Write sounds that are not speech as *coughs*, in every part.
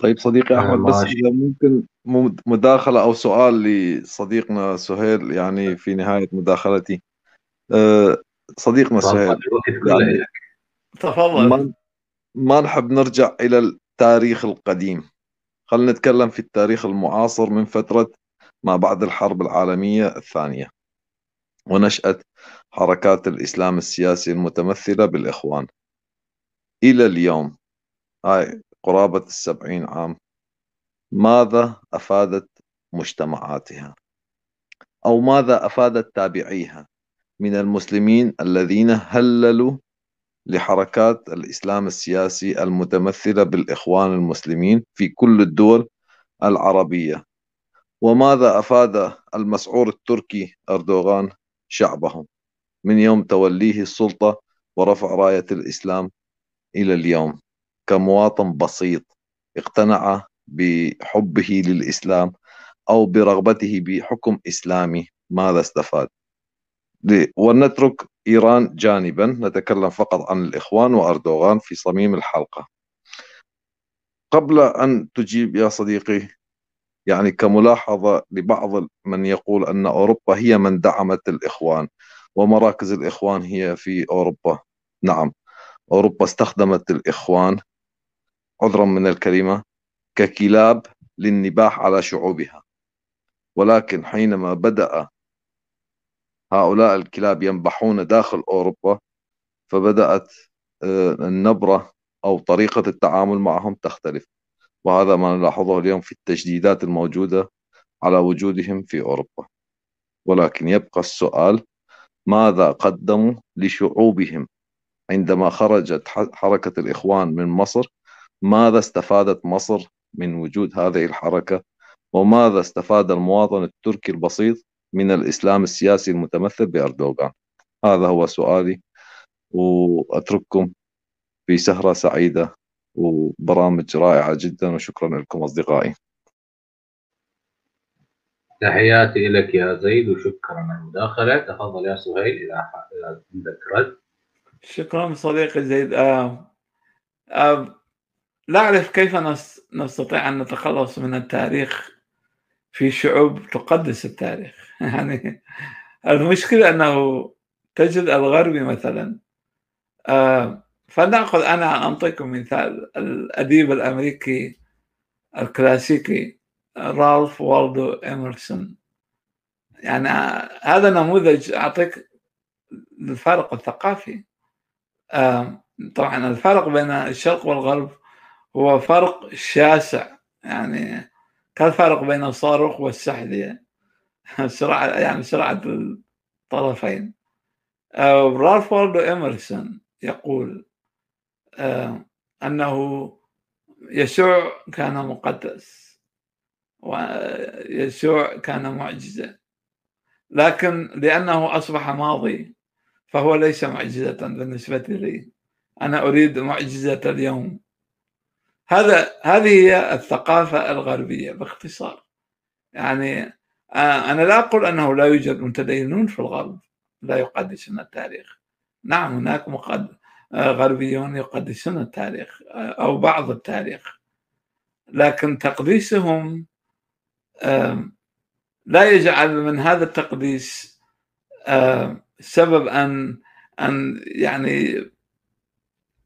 طيب صديقي أحمد بس إذا ممكن مداخلة أو سؤال لصديقنا سهيل يعني في نهاية مداخلتي. أه، صديقنا سهيل يعني تفضل. ما, ما نحب نرجع إلى التاريخ القديم. خلينا نتكلم في التاريخ المعاصر من فترة ما بعد الحرب العالمية الثانية. ونشاه حركات الإسلام السياسي المتمثلة بالإخوان. إلى اليوم. هاي قرابة السبعين عام. ماذا أفادت مجتمعاتها؟ أو ماذا أفادت تابعيها من المسلمين الذين هللوا لحركات الإسلام السياسي المتمثلة بالإخوان المسلمين في كل الدول العربية؟ وماذا أفاد المسعور التركي أردوغان شعبه من يوم توليه السلطة ورفع راية الإسلام إلى اليوم؟ كمواطن بسيط اقتنع بحبه للإسلام أو برغبته بحكم إسلامي ماذا استفاد؟ ونترك إيران جانبا نتكلم فقط عن الإخوان وأردوغان في صميم الحلقة. قبل أن تجيب يا صديقي يعني كملاحظة لبعض من يقول أن أوروبا هي من دعمت الإخوان ومراكز الإخوان هي في أوروبا. نعم أوروبا استخدمت الإخوان عذرا من الكلمة ككلاب للنباح على شعوبها. ولكن حينما بدأ هؤلاء الكلاب ينبحون داخل أوروبا فبدأت آه، النبرة أو طريقة التعامل معهم تختلف. وهذا ما نلاحظه اليوم في التجديدات الموجودة على وجودهم في أوروبا. ولكن يبقى السؤال ماذا قدموا لشعوبهم عندما خرجت حركة الإخوان من مصر ماذا استفادت مصر من وجود هذه الحركة؟ وماذا استفاد المواطن التركي البسيط من الإسلام السياسي المتمثل بأردوغان؟ هذا هو سؤالي وأترككم في سهرة سعيدة وبرامج رائعة جدا وشكرا لكم أصدقائي. تحياتي لك يا زيد وشكرا على المداخلة. تفضل يا سهيل إذا عندك رد. شكرا صديقي زيد. آه آه لا أعرف كيف نستطيع أن نتخلص من التاريخ في شعوب تقدس التاريخ. *laughs* يعني المشكلة أنه تجد الغربي مثلا آه، فلنأخذ أنا أنطيكم مثال الأديب الأمريكي الكلاسيكي رالف والدو إمرسون يعني هذا نموذج أعطيك الفارق الثقافي. آه، طبعا الفرق بين الشرق والغرب هو فرق شاسع. يعني كالفرق بين الصاروخ والسحلية سرعة *laughs* يعني سرعة الطرفين. آه، رالف والدو إمرسون يقول آه، أنه يسوع كان مقدس ويسوع كان معجزة. لكن لأنه أصبح ماضي فهو ليس معجزة بالنسبة لي. أنا أريد معجزة اليوم. هذا هذه هي الثقافة الغربية باختصار. يعني آه، أنا لا أقول أنه لا يوجد متدينون في الغرب لا يقدسون التاريخ. نعم هناك مقد... غربيون يقدسون التاريخ آه، أو بعض التاريخ. لكن تقديسهم لا يجعل من هذا التقديس سبب أن أن يعني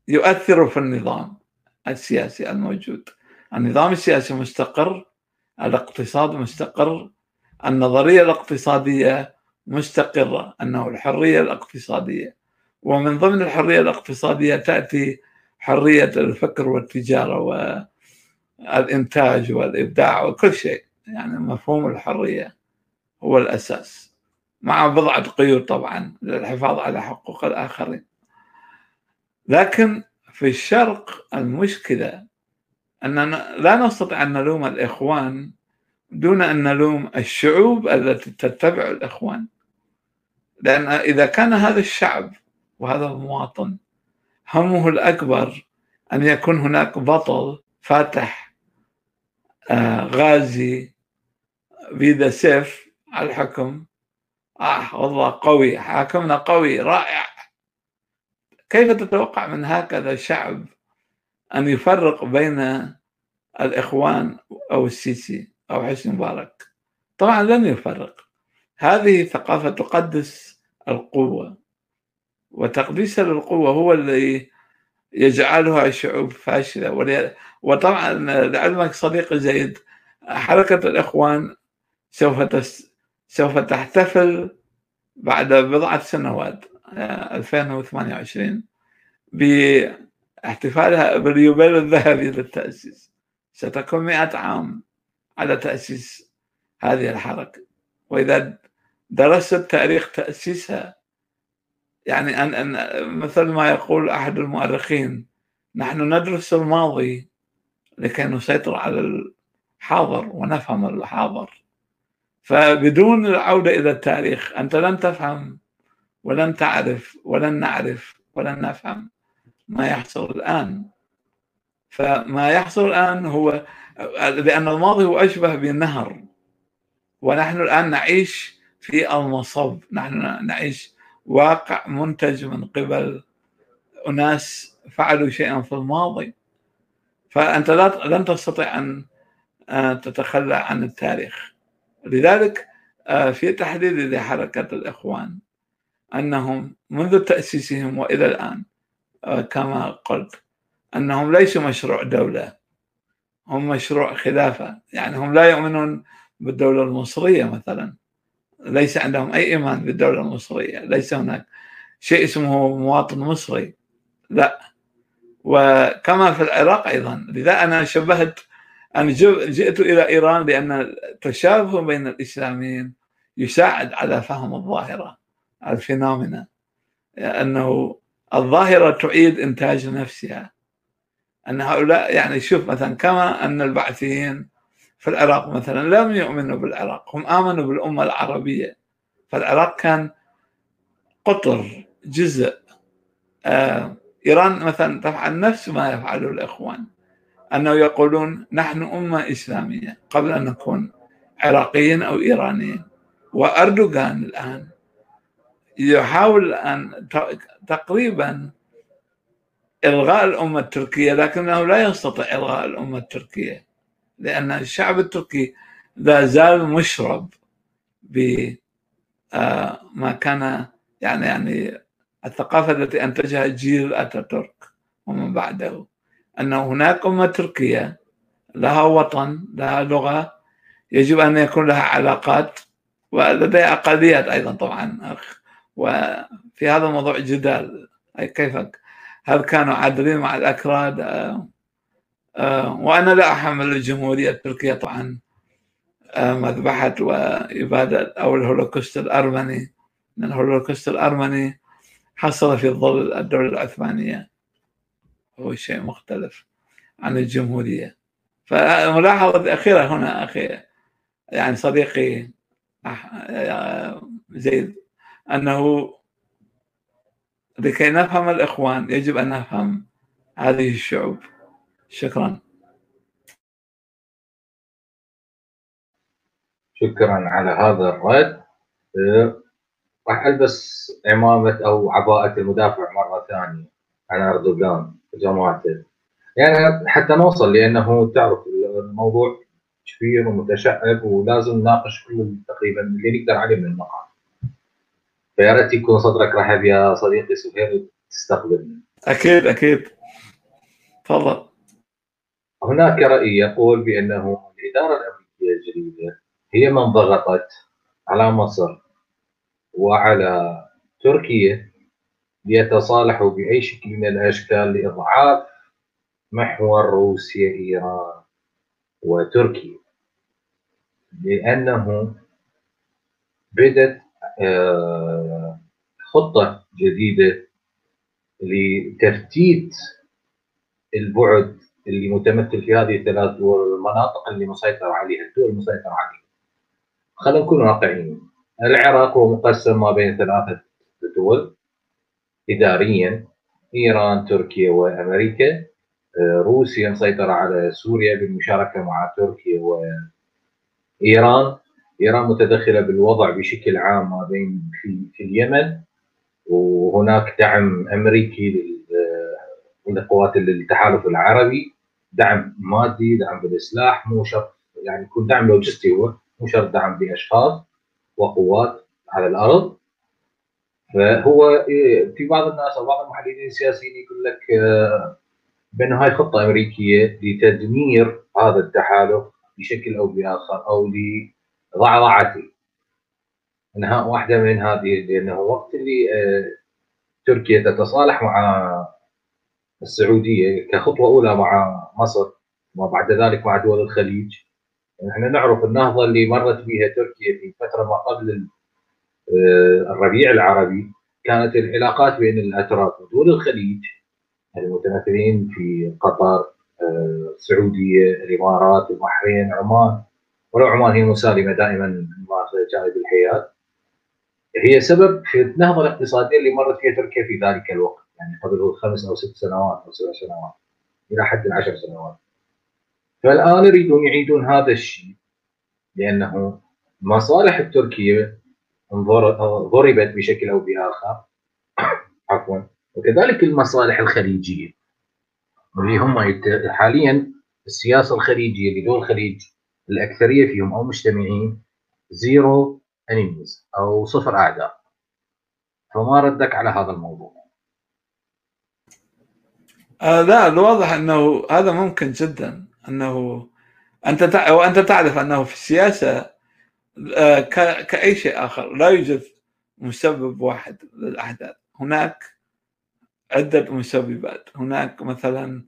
يؤثر في النظام. السياسي الموجود. النظام السياسي مستقر الاقتصاد مستقر النظرية الاقتصادية مستقرة أنه الحرية الاقتصادية. ومن ضمن الحرية الاقتصادية تأتي حرية الفكر والتجارة والإنتاج والإبداع وكل شيء. يعني مفهوم الحرية هو الأساس مع بضعة قيود طبعا للحفاظ على حقوق الآخرين. لكن في الشرق المشكلة أننا لا نستطيع أن نلوم الإخوان دون أن نلوم الشعوب التي تتبع الإخوان. لأن إذا كان هذا الشعب وهذا المواطن همه الأكبر أن يكون هناك بطل فاتح آه غازي بيد سيف على الحكم. آه والله قوي حاكمنا قوي رائع. كيف تتوقع من هكذا شعب أن يفرق بين الإخوان أو السيسي أو حسني مبارك؟ طبعا لن يفرق. هذه ثقافة تقدس القوة وتقديسها للقوة هو الذي يجعلها الشعوب فاشلة. وطبعا لعلمك صديقي زيد حركة الإخوان سوف تس سوف تحتفل بعد بضعة سنوات. 2028 باحتفالها باليوبيل الذهبي للتأسيس. ستكون مئة عام على تأسيس هذه الحركة. وإذا درست تاريخ تأسيسها يعني أن, أن مثل ما يقول أحد المؤرخين نحن ندرس الماضي لكي نسيطر على الحاضر ونفهم الحاضر. فبدون العودة إلى التاريخ أنت لن تفهم ولن تعرف ولن نعرف ولن نفهم ما يحصل الآن. فما يحصل الآن هو لأن الماضي هو أشبه بالنهر. ونحن الآن نعيش في المصب. نحن نعيش واقع منتج من قبل أناس فعلوا شيئا في الماضي. فأنت لن تستطيع أن تتخلى عن التاريخ. لذلك آه، في تحليل لحركة الإخوان. أنهم منذ تأسيسهم وإلى الآن آه، كما قلت أنهم ليسوا مشروع دولة. هم مشروع خلافة. يعني هم لا يؤمنون بالدولة المصرية مثلا. ليس عندهم أي إيمان بالدولة المصرية. ليس هناك شيء اسمه مواطن مصري. لا. وكما في العراق أيضا. لذا أنا شبهت أنا جئت إلى إيران لأن التشابه بين الإسلاميين يساعد على فهم الظاهرة. الفينومينا أنه الظاهرة تعيد إنتاج نفسها. أن هؤلاء يعني شوف مثلا كما أن البعثيين في العراق مثلا لم يؤمنوا بالعراق هم آمنوا بالأمة العربية. فالعراق كان قطر جزء آه إيران مثلا تفعل نفس ما يفعله الإخوان أنه يقولون نحن أمة إسلامية قبل أن نكون عراقيين أو إيرانيين. وأردوغان الآن يحاول أن تقريبا إلغاء الأمة التركية لكنه لا يستطيع إلغاء الأمة التركية لأن الشعب التركي لا زال مشرب بما آه، كان يعني يعني الثقافة التي أنتجها جيل أتاتورك ومن بعده أن هناك أمة تركية لها وطن لها لغة يجب أن يكون لها علاقات ولديها أقليات أيضا طبعا وفي هذا الموضوع جدال. أي كيف هل كانوا عادلين مع الأكراد؟ آه، آه، وأنا لا أحمل الجمهورية التركية طبعا. آه، مذبحة وإبادة أو الهولوكوست الأرمني. الهولوكوست الأرمني حصل في ظل الدولة العثمانية. هو شيء مختلف عن الجمهورية. فملاحظة أخيرة هنا أخي يعني صديقي زيد. أنه لكي نفهم الإخوان يجب أن نفهم هذه الشعوب. شكرا. شكرا على هذا الرد. راح ألبس عمامة أو عباءة المدافع مرة ثانية عن أردوغان وجماعته يعني حتى نوصل لأنه تعرف الموضوع كبير ومتشعب ولازم نناقش كل تقريبا اللي نقدر عليه من النقاط فيا ريت يكون صدرك رحب يا صديقي سهيل تستقبلنا أكيد أكيد. تفضل. هناك رأي يقول بأنه الإدارة الأمريكية الجديدة هي من ضغطت على مصر وعلى تركيا ليتصالحوا بأي شكل من الأشكال لإضعاف محور روسيا إيران وتركيا. لأنه بدت آه، خطة جديدة لتفتيت البعد اللي متمثل في هذه الثلاث دول والمناطق اللي مسيطر عليها الدول المسيطر عليها. خلينا نكون واقعيين. العراق هو مقسم ما بين ثلاثة دول. إداريا إيران تركيا وأمريكا. آه، روسيا مسيطرة على سوريا بالمشاركة مع تركيا وإيران. إيران متدخلة بالوضع بشكل عام ما بين في, في اليمن. وهناك دعم أمريكي لقوات التحالف العربي دعم مادي دعم بالسلاح مو شرط يعني يكون دعم لوجستي هو مو شرط دعم باشخاص وقوات على الأرض. فهو في بعض الناس أو بعض المحللين السياسيين يقول لك آه، بأن هاي خطة أمريكية لتدمير هذا التحالف بشكل أو بآخر أو لضعضعته. انهاء واحدة من هذه لأنه وقت اللي آه، تركيا تتصالح مع السعودية كخطوة أولى مع مصر وبعد ذلك مع دول الخليج. إحنا نعرف النهضه اللي مرت بها تركيا في فترة ما قبل آه، الربيع العربي. كانت العلاقات بين الأتراك ودول الخليج المتمثلين في قطر آه، السعودية الإمارات البحرين عمان. ولو عمان هي مسالمة دائما ممارسه جانب الحياة. هي سبب في النهضه الاقتصادية اللي مرت فيها تركيا في ذلك الوقت. يعني قبل خمس أو ست سنوات أو سبع سنوات إلى حد عشر سنوات. فالآن يريدون يعيدون هذا الشيء لأنه المصالح التركية ضربت بشكل أو بآخر. *coughs* عفوا. وكذلك المصالح الخليجية اللي هم حاليا السياسة الخليجية لدول الخليج الأكثرية فيهم أو مجتمعين zero enemies أو صفر أعداء. فما ردك على هذا الموضوع؟ آه لا الواضح إنه هذا ممكن جدا إنه أنت تع... وانت تعرف إنه في السياسة آه ك... كأي شيء آخر لا يوجد مسبب واحد للأحداث. هناك عدة مسببات. هناك مثلا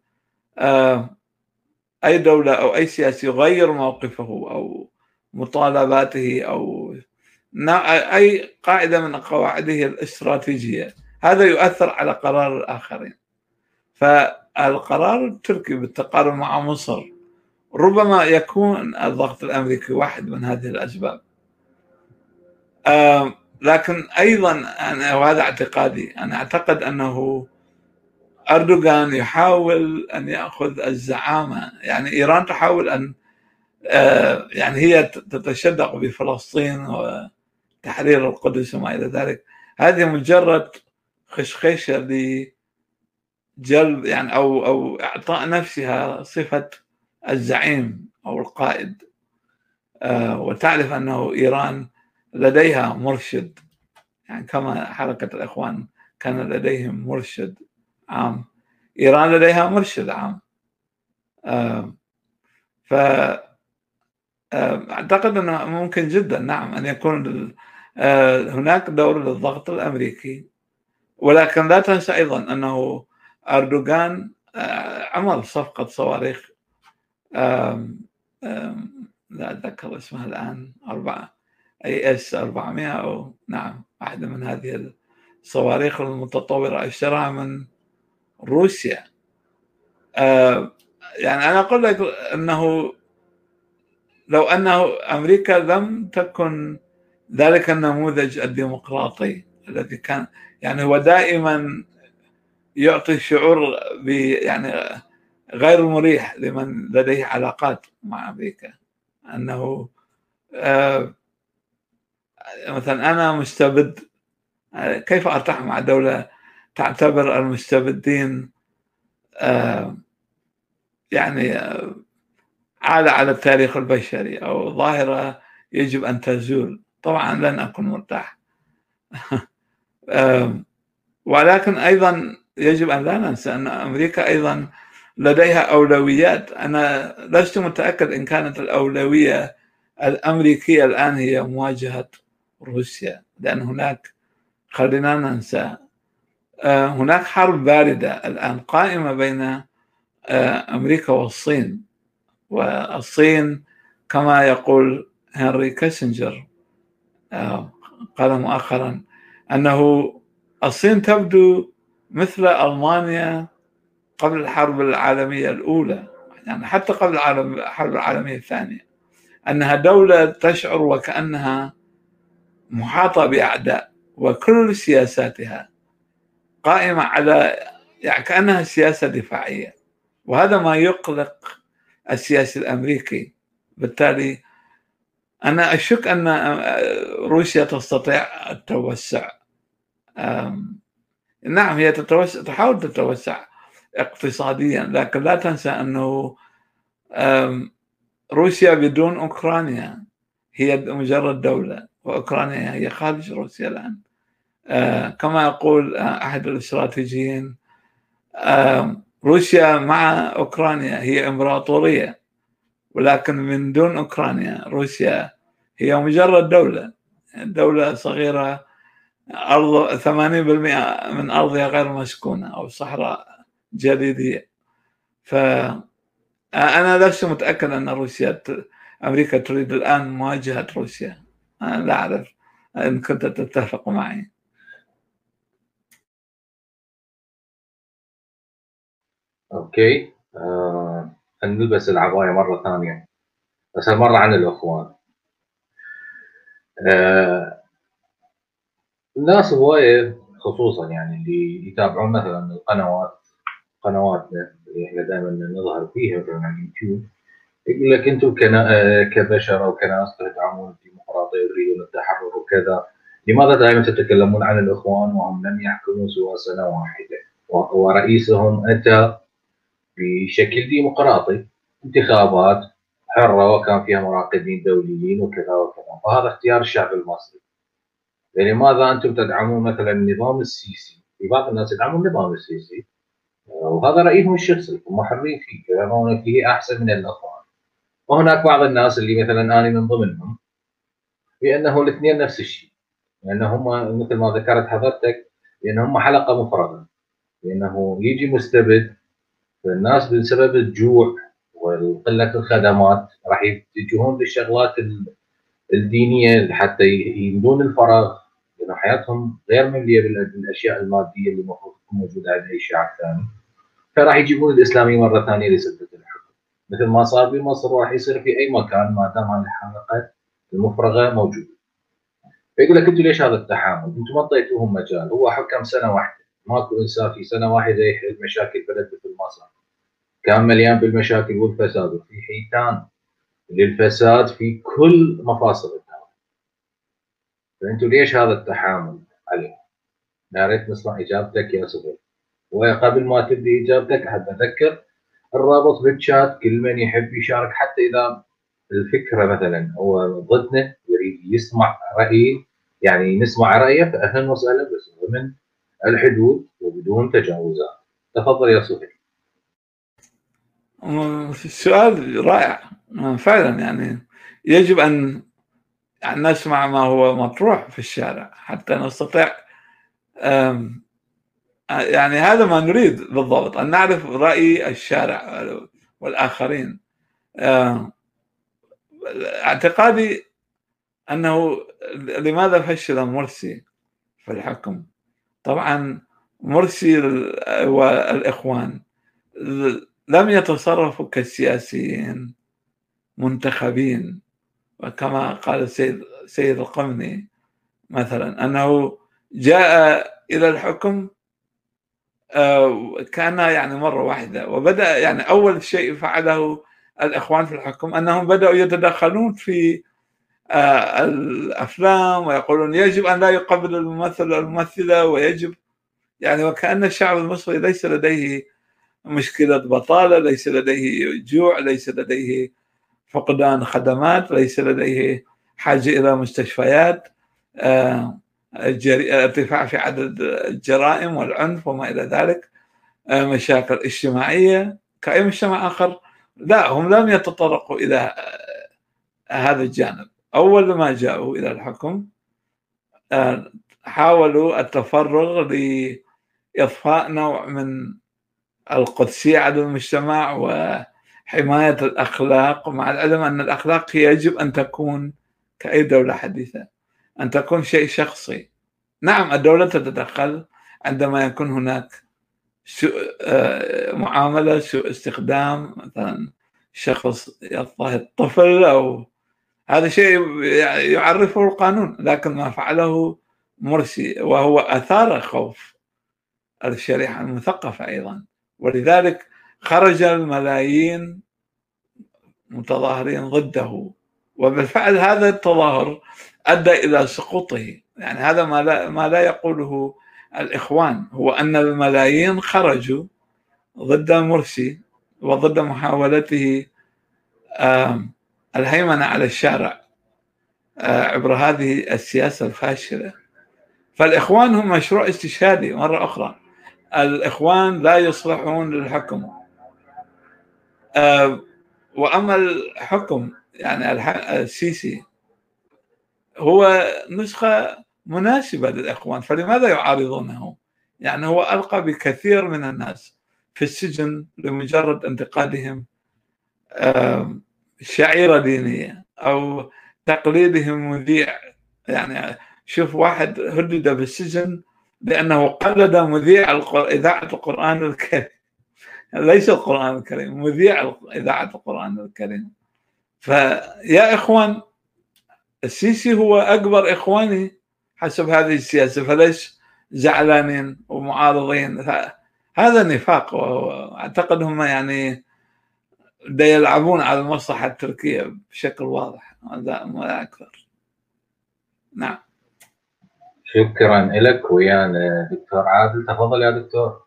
آه أي دولة أو أي سياسي يغير موقفه أو مطالباته أو أي قاعدة من قواعده الاستراتيجية. هذا يؤثر على قرار الآخرين. فالقرار التركي بالتقارب مع مصر ربما يكون الضغط الأمريكي واحد من هذه الأسباب. لكن أيضا أنا وهذا اعتقادي أنا أعتقد أنه أردوغان يحاول أن يأخذ الزعامة. يعني إيران تحاول أن آه، يعني هي تتشدق بفلسطين وتحرير القدس وما إلى ذلك. هذه مجرد خشخشة لجلب يعني أو أو إعطاء نفسها صفة الزعيم أو القائد. آه، وتعرف أنه إيران لديها مرشد. يعني كما حركة الإخوان كان لديهم مرشد عام. إيران لديها مرشد عام. ف أعتقد إنه ممكن جدا نعم أن يكون آه، هناك دور للضغط الأمريكي. ولكن لا تنسى أيضا أنه أردوغان آه، عمل صفقة صواريخ لا أتذكر اسمها الآن أربعة أي إس 400 أو نعم واحدة من هذه الصواريخ المتطورة اشتراها من روسيا. آه يعني أنا أقول لك إنه لو انه أمريكا لم تكن ذلك النموذج الديمقراطي الذي كان يعني هو دائما يعطي شعور يعني غير مريح لمن لديه علاقات مع أمريكا. أنه آه مثلا أنا مستبد كيف أرتاح مع دولة تعتبر المستبدين آه، يعني آه، عالة على التاريخ البشري أو ظاهرة يجب أن تزول. طبعا لن أكون مرتاح. *laughs* ولكن أيضا يجب أن لا ننسى أن أمريكا أيضا لديها أولويات. أنا لست متأكد إن كانت الأولوية الأمريكية الآن هي مواجهة روسيا لأن هناك خلينا ننسى آه، هناك حرب باردة الآن قائمة بين آه، أمريكا والصين. والصين كما يقول هنري كيسنجر آه، قال مؤخرا أنه الصين تبدو مثل ألمانيا قبل الحرب العالمية الأولى يعني حتى قبل الحرب العالمية الثانية أنها دولة تشعر وكأنها محاطة بأعداء وكل سياساتها قائمة على يعني كأنها سياسة دفاعية وهذا ما يقلق السياسي الأمريكي. بالتالي أنا أشك أن روسيا تستطيع التوسع. نعم هي تتوسع تحاول تتوسع اقتصاديا لكن لا تنسى أنه روسيا بدون أوكرانيا هي مجرد دولة وأوكرانيا هي خارج روسيا الآن. آه، كما يقول أحد الإستراتيجيين روسيا مع أوكرانيا هي إمبراطورية ولكن من دون أوكرانيا روسيا هي مجرد دولة. دولة صغيرة أرض 80% من أرضها غير مسكونة أو صحراء جليدية. فأنا لست متأكد أن روسيا أمريكا تريد الآن مواجهة روسيا. أنا لا أعرف إن كنت تتفق معي. أوكي. آه نلبس العبايه مرة ثانية بس هالمرة عن الأخوان. آه الناس هواية خصوصا يعني اللي يتابعون مثلا القنوات قنواتنا اللي إحنا دائما نظهر فيها مثلا على اليوتيوب يقول لك أنتم آه، كبشر أو كناس تدعمون الديمقراطيه وتريدون التحرر وكذا لماذا دائما تتكلمون عن الأخوان وهم لم يحكموا سوى سنة واحدة؟ ورئيسهم أتى بشكل ديمقراطي. انتخابات حرة وكان فيها مراقبين دوليين وكذا وكذا. فهذا اختيار الشعب المصري. لماذا يعني أنتم تدعمون مثلا النظام السيسي؟ في بعض الناس يدعمون النظام السيسي. وهذا رأيهم الشخصي هم حرين فيه يرون فيه أحسن من الأخوان. وهناك بعض الناس اللي مثلا أنا من ضمنهم بانه الاثنين نفس الشيء. لأن هم مثل ما ذكرت حضرتك لأن هم حلقة مفرغه لأنه يجي مستبد فالناس بسبب الجوع وقلة الخدمات راح يتجهون للشغلات الدينية حتى يمدون الفراغ لأن حياتهم غير ممليه بالأشياء المادية اللي المفروض تكون موجودة عند أي شعب ثاني. فراح يجيبون الاسلامي مرة ثانية لسدة الحكم. مثل ما صار بمصر وراح يصير في أي مكان ما دام الحلقة المفرغة موجودة. فيقول لك أنتم ليش هذا التحامل؟ أنتم ما اعطيتوهم مجال. هو حكم سنة واحدة. ماكو إنسان في سنة واحدة يحل مشاكل بلد مثل مصر. كان مليان بالمشاكل والفساد وفي حيتان للفساد في كل مفاصل الدولة فانتم ليش هذا التحامل عليه؟ يا ريت نسمع إجابتك يا صديقي وقبل ما تبدي إجابتك أحب أذكر الرابط بالشات كل من يحب يشارك حتى إذا الفكرة مثلا هو ضدنا يريد يسمع راي يعني نسمع رأيه فاهلا وسهلا بس ضمن الحدود وبدون تجاوزات تفضل يا صهيب السؤال رائع. فعلا يعني يجب أن نسمع ما هو مطروح في الشارع حتى نستطيع يعني هذا ما نريد بالضبط أن نعرف رأي الشارع والآخرين. اعتقادي أنه لماذا فشل مرسي في الحكم؟ طبعا مرسي والاخوان لم يتصرفوا كسياسيين منتخبين. وكما قال السيد سيد القمني مثلا أنه جاء إلى الحكم آه، كان يعني مرة واحدة وبدأ يعني أول شيء فعله الإخوان في الحكم أنهم بدأوا يتدخلون في الأفلام ويقولون يجب أن لا يقبل الممثل الممثله ويجب يعني وكأن الشعب المصري ليس لديه مشكلة بطالة ليس لديه جوع ليس لديه فقدان خدمات ليس لديه حاجة إلى مستشفيات آه، ارتفاع في عدد الجرائم والعنف وما إلى ذلك آه، مشاكل اجتماعية. كأي مجتمع آخر؟ لا هم لم يتطرقوا إلى آه، هذا الجانب. أول ما جاءوا إلى الحكم حاولوا التفرغ لاضفاء نوع من القدسية على المجتمع وحماية الأخلاق. مع العلم أن الأخلاق يجب أن تكون كأي دولة حديثة أن تكون شيء شخصي. نعم الدولة تتدخل عندما يكون هناك سوء آه، معاملة سوء استخدام مثلا شخص يضطهد طفل أو هذا شيء يعرفه القانون لكن ما فعله مرسي وهو أثار خوف الشريحة المثقفة أيضا. ولذلك خرج الملايين متظاهرين ضده. وبالفعل هذا التظاهر أدى إلى سقوطه. يعني هذا ما لا ما لا يقوله الإخوان هو أن الملايين خرجوا ضد مرسي وضد محاولته الهيمنة على الشارع آه، عبر هذه السياسة الفاشلة. فالإخوان هم مشروع استشهادي مرة أخرى. الإخوان لا يصلحون للحكم. آه، وأما الحكم يعني السيسي هو نسخة مناسبة للإخوان فلماذا يعارضونه؟ يعني هو ألقى بكثير من الناس في السجن لمجرد انتقادهم. شعيرة دينية أو تقليدهم مذيع. يعني شوف واحد هدد بالسجن لأنه قلد مذيع إذاعة القرآن الكريم. ليس القرآن الكريم مذيع إذاعة القرآن الكريم. فيا إخوان السيسي هو أكبر إخواني حسب هذه السياسة فليش زعلانين ومعارضين. هذا نفاق واعتقد هم يعني دا يلعبون على المصلحة التركية بشكل واضح هذا ما أكثر نعم. شكرا لك ويانا دكتور عادل. تفضل يا دكتور.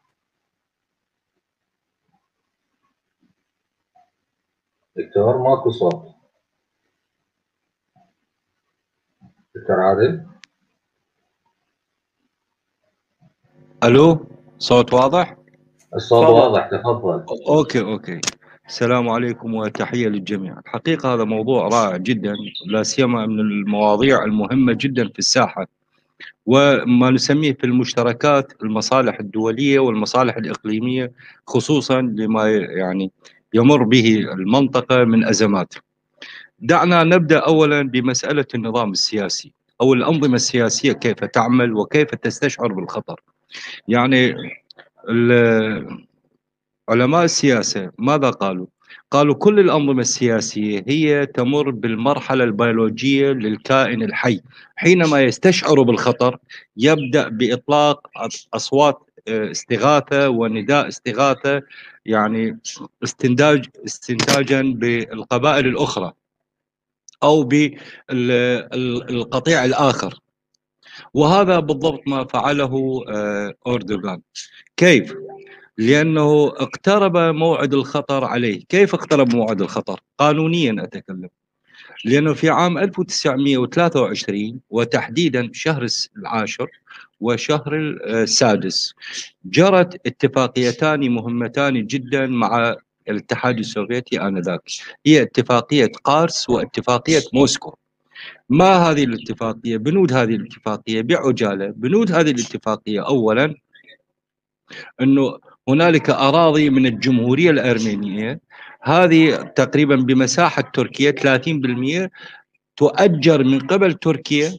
دكتور ماكو صوت. دكتور عادل. ألو صوت واضح؟ الصوت واضح تفضل. okay okay. السلام عليكم وتحية للجميع الحقيقة هذا موضوع رائع جدا لا سيما من المواضيع المهمة جدا في الساحة وما نسميه في المشتركات المصالح الدولية والمصالح الإقليمية خصوصا لما يعني يمر به المنطقة من أزمات. دعنا نبدأ اولا بمسألة النظام السياسي أو الأنظمة السياسية كيف تعمل وكيف تستشعر بالخطر. يعني علماء السياسة ماذا قالوا؟ قالوا كل الأنظمة السياسية هي تمر بالمرحلة البيولوجية للكائن الحي حينما يستشعر بالخطر يبدأ بإطلاق أصوات آه، استغاثة ونداء استغاثة يعني استنتاج استنتاجا بالقبائل الأخرى أو بالقطيع الآخر وهذا بالضبط ما فعله آه، أردوغان كيف؟ لأنه اقترب موعد الخطر عليه. كيف اقترب موعد الخطر؟ قانونيا أتكلم. لأنه في عام 1923 وتحديدا شهر العاشر وشهر السادس جرت اتفاقيتان مهمتان جدا مع الاتحاد السوفيتي آنذاك. هي اتفاقية قارس واتفاقية موسكو. ما هذه الاتفاقية؟ بنود هذه الاتفاقية بعجالة. بنود هذه الاتفاقية أولا أنه هنالك أراضي من الجمهورية الأرمينية. هذه تقريبا بمساحة تركيا 30% تؤجر من قبل تركيا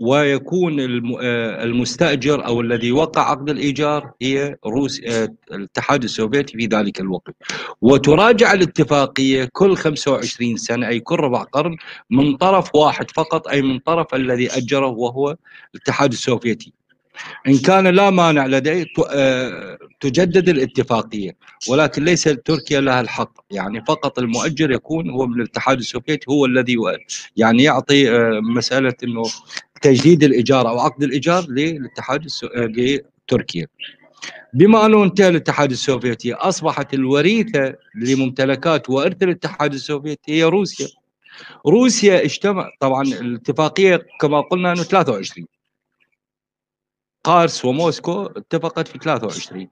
ويكون آه، المستأجر أو الذي وقع عقد الإيجار هي روسيا آه، الاتحاد السوفيتي في ذلك الوقت. وتراجع الاتفاقية كل 25 سنة أي كل ربع قرن من طرف واحد فقط أي من طرف الذي أجره وهو الاتحاد السوفيتي. إن كان لا مانع لديه آه، تجدد الاتفاقية ولكن ليس تركيا لها الحق. يعني فقط المؤجر يكون هو من الاتحاد السوفيتي هو الذي يعني يعطي مسألة أنه تجديد الإيجار أو عقد الإيجار للاتحاد آه، لتركيا. بما أنه انتهى الاتحاد السوفيتي أصبحت الوريثة لممتلكات وإرث الاتحاد السوفيتي هي روسيا. روسيا اجتمع طبعا الاتفاقية كما قلنا إنه 23 قارس وموسكو اتفقت في 23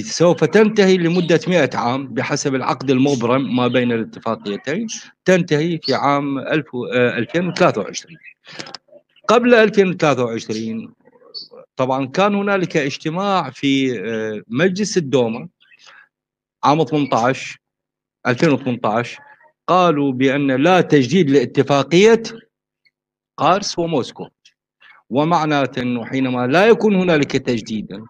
سوف تنتهي لمدة 100 عام بحسب العقد المبرم ما بين الاتفاقيتين تنتهي في عام 2023 قبل 2023 طبعا كان هنالك اجتماع في آه، مجلس الدوما عام 18 2018 قالوا بأن لا تجديد لاتفاقية قارس وموسكو. ومعناته إنه حينما لا يكون هنالك تجديد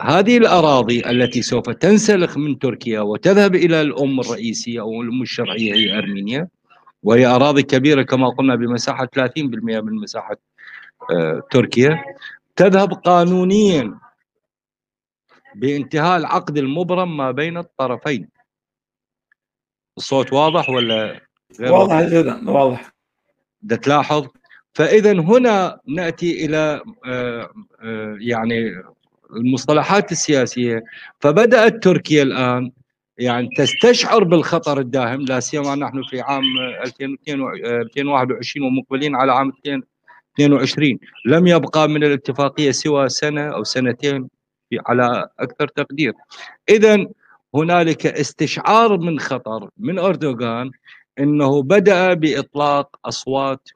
هذه الأراضي التي سوف تنسلخ من تركيا وتذهب إلى الأم الرئيسية أو الأم الشرعية هي أرمينيا وهي أراضي كبيرة كما قلنا بمساحة 30% من مساحة آه، تركيا. تذهب قانونيا بانتهاء العقد المبرم ما بين الطرفين. الصوت واضح ولا غير واضح جدا واضح. تلاحظ؟ فإذا هنا نأتي إلى آه، آه، يعني المصطلحات السياسية. فبدأت تركيا الآن يعني تستشعر بالخطر الداهم لا سيما نحن في عام 2021 ومقبلين على عام 2022 لم يبقى من الاتفاقية سوى سنة أو سنتين على أكثر تقدير. اذا هنالك استشعار من خطر من أردوغان إنه بدأ بإطلاق أصوات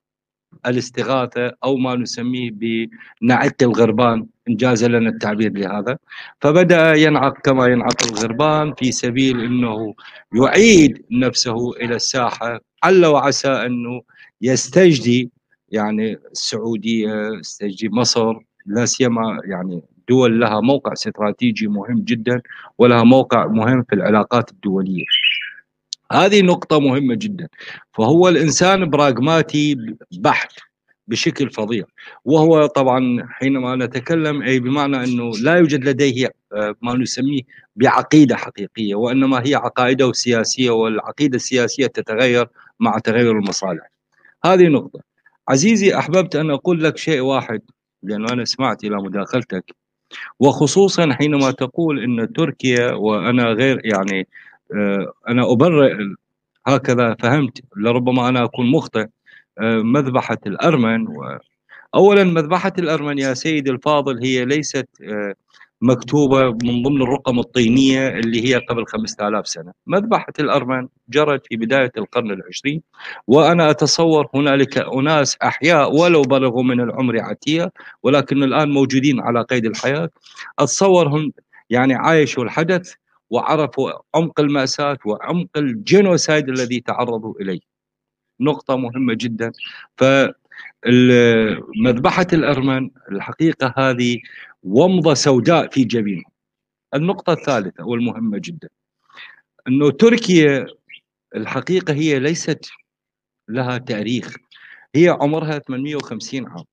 الاستغاثة أو ما نسميه بنعق الغربان ان جاز لنا التعبير لهذا. فبدأ ينعق كما ينعق الغربان في سبيل إنه يعيد نفسه إلى الساحة. عل وعسى أنه يستجدي يعني السعودية يستجدي مصر. لا سيما يعني دول لها موقع استراتيجي مهم جدا ولها موقع مهم في العلاقات الدولية. هذه نقطة مهمة جدا. فهو الإنسان براغماتي بحت بشكل فظيع. وهو طبعا حينما نتكلم أي بمعنى أنه لا يوجد لديه آه، ما نسميه بعقيدة حقيقية وإنما هي عقائده السياسية والعقيدة السياسية تتغير مع تغير المصالح. هذه نقطة. عزيزي أحببت أن أقول لك شيء واحد لأنه أنا سمعت إلى مداخلتك. وخصوصا حينما تقول أن تركيا وأنا غير يعني أنا أبرئ هكذا فهمت؟ لربما أنا أكون مخطئ. آه، مذبحة الأرمن اولا مذبحة الأرمن يا سيدي الفاضل هي ليست آه، مكتوبة من ضمن الرقم الطينية اللي هي قبل 5000 سنة، مذبحة الأرمن جرت في بداية القرن العشرين وأنا أتصور هنالك أناس أحياء ولو بلغوا من العمر عتية ولكن الآن موجودين على قيد الحياة، أتصور هم يعني عايشوا الحدث وعرفوا عمق المأساة وعمق الجينوسايد الذي تعرضوا إليه. نقطة مهمة جدا. فمذبحة الأرمن الحقيقة هذه ومضة سوداء في جبينهم النقطة الثالثة والمهمة جدا. أنه تركيا الحقيقة هي ليست لها تاريخ. هي عمرها 850 عام.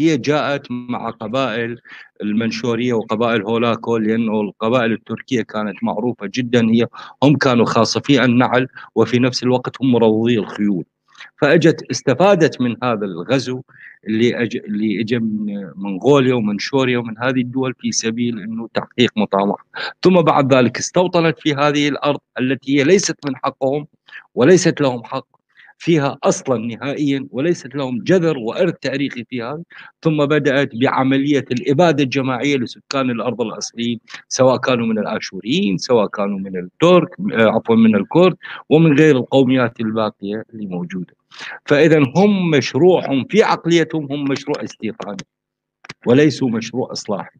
هي جاءت مع قبائل المنشورية وقبائل هولاكو لأنه القبائل التركية كانت معروفة جدا. هي هم كانوا خاصفي النعل وفي نفس الوقت هم مروضي الخيول. فأجت استفادت من هذا الغزو اللي أج... اللي اجى من منغوليا ومنشوريا ومن هذه الدول في سبيل إنه تحقيق مطامح ثم بعد ذلك استوطنت في هذه الأرض التي هي ليست من حقهم وليست لهم حق فيها أصلا نهائيا وليست لهم جذر وإرث تاريخي فيها ثم بدأت بعملية الإبادة الجماعية لسكان الأرض الأصليين سواء كانوا من الآشوريين سواء كانوا من الترك آه، عفوا من الكرد ومن غير القوميات الباقية اللي موجودة. فاذا هم مشروعهم في عقليتهم هم مشروع استيطاني وليسوا مشروع إصلاحي.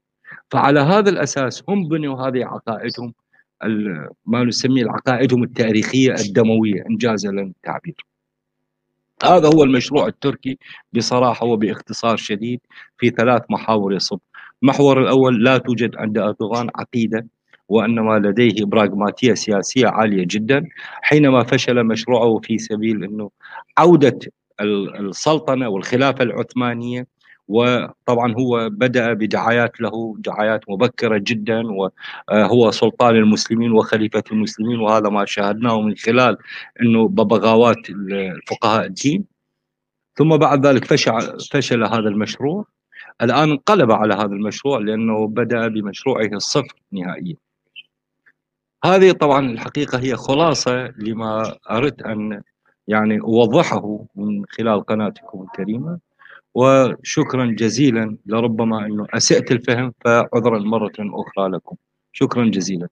فعلى هذا الأساس هم بنوا هذه عقائدهم ما نسميه العقائدهم التاريخية الدموية إنجاز لنا التعبير هذا هو المشروع التركي بصراحة وباختصار شديد في ثلاث محاور يصب. المحور الأول لا توجد عند أردوغان عقيدة وإنما لديه براغماتية سياسية عالية جدا حينما فشل مشروعه في سبيل إنه عودة السلطنة والخلافة العثمانية وطبعا هو بدأ بدعايات له دعايات مبكرة جدا وهو سلطان المسلمين وخليفة المسلمين وهذا ما شاهدناه من خلال أنه ببغاوات الفقهاء الدين. ثم بعد ذلك فشل, فشل هذا المشروع. الآن انقلب على هذا المشروع لأنه بدأ بمشروعه الصفر نهائيا. هذه طبعا الحقيقة هي خلاصة لما أردت أن يعني أوضحه من خلال قناتكم الكريمة. وشكرا جزيلا لربما أنه أسئت الفهم فعذرا مرة أخرى لكم. شكرا جزيلا.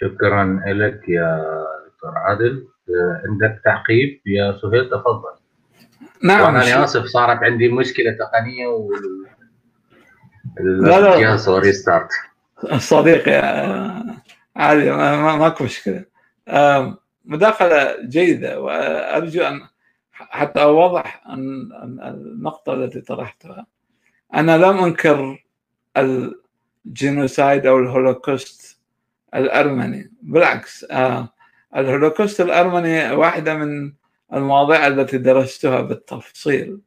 شكرا لك يا دكتور عادل. عندك تعقيب؟ يا سهيل تفضل. نعم. أنا اسف صارت عندي مشكلة تقنية وال الجهاز صار restart صديقي عادي ماكو مشكلة. مداخلة جيدة وأرجو أن حتى أوضح النقطة التي طرحتها. أنا لم أنكر ال genocide أو الهولوكوست الأرمني. بالعكس آه، الهولوكوست الأرمني واحدة من المواضيع التي درستها بالتفصيل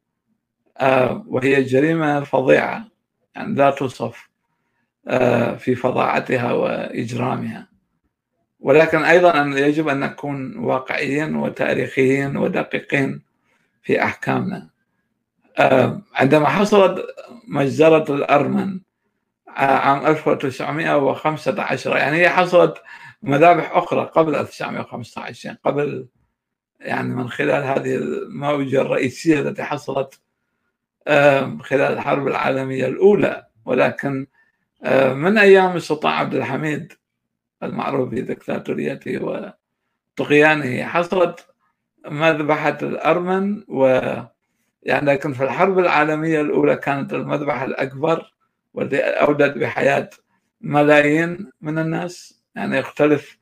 آه، وهي جريمة فظيعة يعني لا توصف آه، في فظاعتها وإجرامها. ولكن أيضا يجب أن نكون واقعيين وتاريخيين ودقيقين في أحكامنا. آه، عندما حصلت مجزرة الأرمن عام 1915 يعني هي حصلت مذابح أخرى قبل 1915 يعني قبل يعني من خلال هذه الموجة الرئيسية التي حصلت خلال الحرب العالمية الأولى. ولكن من أيام السلطان عبد الحميد المعروف بدكتاتوريته وطغيانه حصلت مذبحة الأرمن؟ و يعني لكن في الحرب العالمية الأولى كانت المذبحة الأكبر والتي أودت بحياة ملايين من الناس. يعني يختلف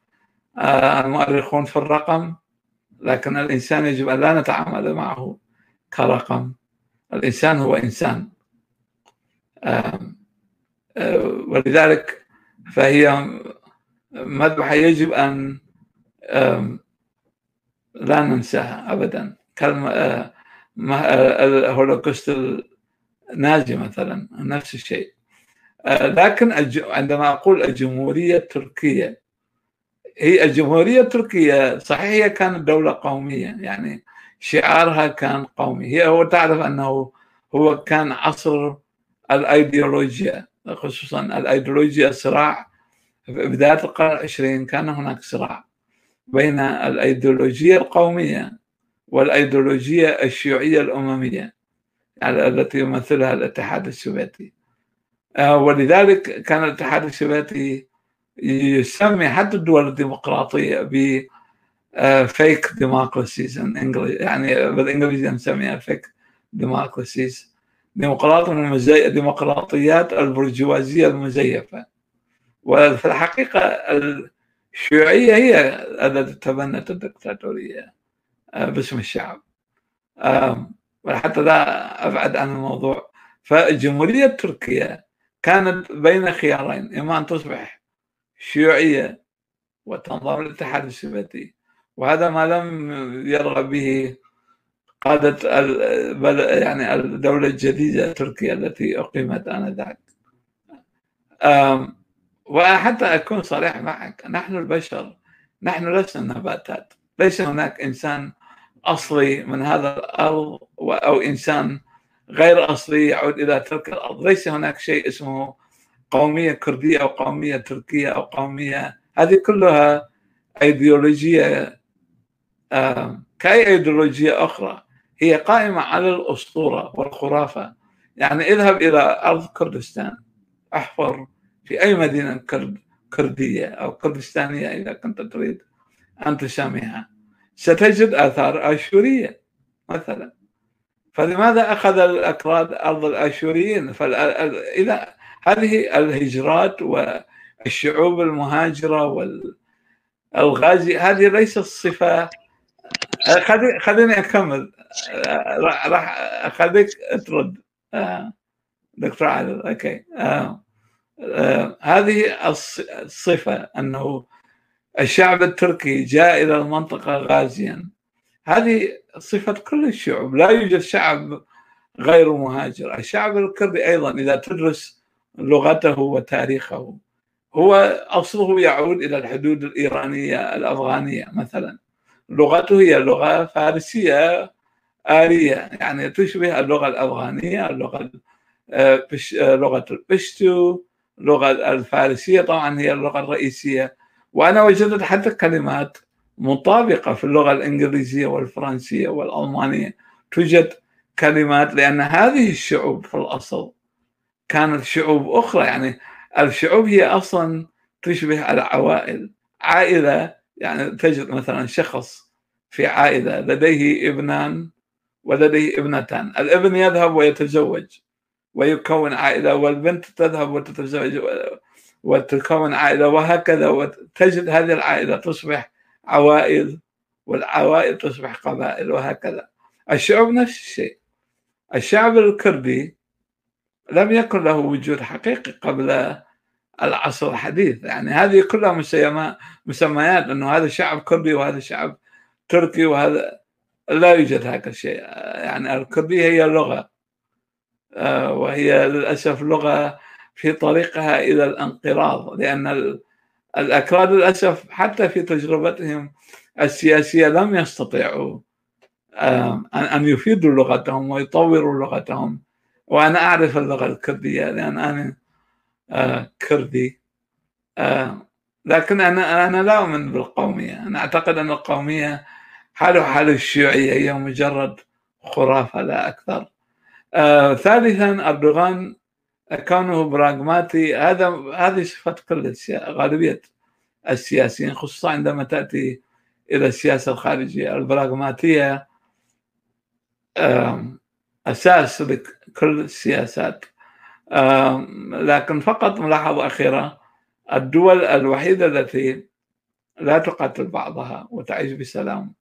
آه، المؤرخون في الرقم لكن الإنسان يجب أن لا نتعامل معه كرقم. الإنسان هو إنسان. آه، ولذلك فهي مذبحة يجب أن لا ننساها أبدا. كلمة آه، الهولوكوست النازي مثلا نفس الشيء. آه، لكن عندما أقول الجمهورية التركية هي الجمهورية التركية صحيح هي كانت دولة قومية يعني شعارها كان قومي. هي هو تعرف أنه هو كان عصر الأيديولوجيا خصوصا الأيديولوجيا صراع في بداية القرن العشرين كان هناك صراع. بين الأيديولوجية القومية والأيديولوجية الشيوعية الأممية التي يمثلها الاتحاد السوفيتي. آه، ولذلك كان الاتحاد السوفيتي يسمي حتى الدول الديمقراطية ب fake democracies يعني بالإنجليزي نسميها fake democracies ديمقراطية ديمقراطيات البرجوازية المزيفة. وفي الحقيقة الشيوعية هي التي تبنت الدكتاتورية آه، باسم الشعب. وحتى لا أبعد عن الموضوع. فالجمهورية التركية كانت بين خيارين إما أن تصبح شيوعية وتنضم للاتحاد السوفيتي وهذا ما لم يرغب به قادة يعني الدولة الجديدة تركيا التي أقيمت آنذاك. وحتى أكون صريح معك نحن البشر نحن لسنا نباتات. ليس هناك إنسان أصلي من هذا الأرض أو إنسان غير أصلي يعود إلى تلك الأرض. ليس هناك شيء اسمه قومية كردية أو قومية تركية أو قومية. هذه كلها أيديولوجية كأي أيديولوجية أخرى. هي قائمة على الأسطورة والخرافة. يعني اذهب إلى أرض كردستان. أحفر في أي مدينة كرد كردية أو كردستانية إذا كنت تريد أن تسميها ستجد آثار آشورية مثلا. فلماذا أخذ الأكراد أرض الآشوريين؟ إذا هذه الهجرات والشعوب المهاجرة والغازي هذه ليست صفة. خليني أكمل. راح أخليك ترد. آه، دكتور عادل أوكي. آه، هذه الصفة أنه الشعب التركي جاء إلى المنطقة غازيا. هذه صفة كل الشعوب لا يوجد شعب غير مهاجر. الشعب الكردي أيضا إذا تدرس لغته وتاريخه هو أصله يعود إلى الحدود الإيرانية الأفغانية مثلا. لغته هي لغة فارسية آرية يعني تشبه اللغة الأفغانية اللغة آه، آه، لغة البشتو. اللغة الفارسية طبعا هي اللغة الرئيسية. وأنا وجدت حتى كلمات مطابقة في اللغة الإنجليزية والفرنسية والألمانية. توجد كلمات لأن هذه الشعوب في الأصل كانت شعوب أخرى. يعني الشعوب هي أصلا تشبه العوائل. عائلة يعني تجد مثلا شخص في عائلة لديه ابنان ولديه ابنتان. الابن يذهب ويتزوج. ويكون عائلة والبنت تذهب وتتزوج وتكون عائلة وهكذا وتجد هذه العائلة تصبح عوائل والعوائل تصبح قبائل وهكذا. الشعوب نفس الشيء. الشعب الكردي لم يكن له وجود حقيقي قبل العصر الحديث. يعني هذه كلها مسميات إنه هذا شعب كردي وهذا شعب تركي وهذا لا يوجد هذا الشيء. يعني الكردية هي لغة. آه، وهي للأسف لغة في طريقها إلى الانقراض لأن الأكراد للأسف حتى في تجربتهم السياسية لم يستطيعوا أن يفيدوا لغتهم ويطوروا لغتهم. وأنا أعرف اللغة الكردية لأن أنا آه، كردي آه، لكن أنا أنا لا أؤمن بالقومية. أنا أعتقد أن القومية حاله حال الشيوعية هي مجرد خرافة لا أكثر. آه، ثالثا أردوغان كونه براغماتي. هذا هذه صفة كل غالبية السياسيين خصوصا عندما تأتي إلى السياسة الخارجية. البراغماتية أساس لكل السياسات. لكن فقط ملاحظة أخيرة. الدول الوحيدة التي لا تقاتل بعضها وتعيش بسلام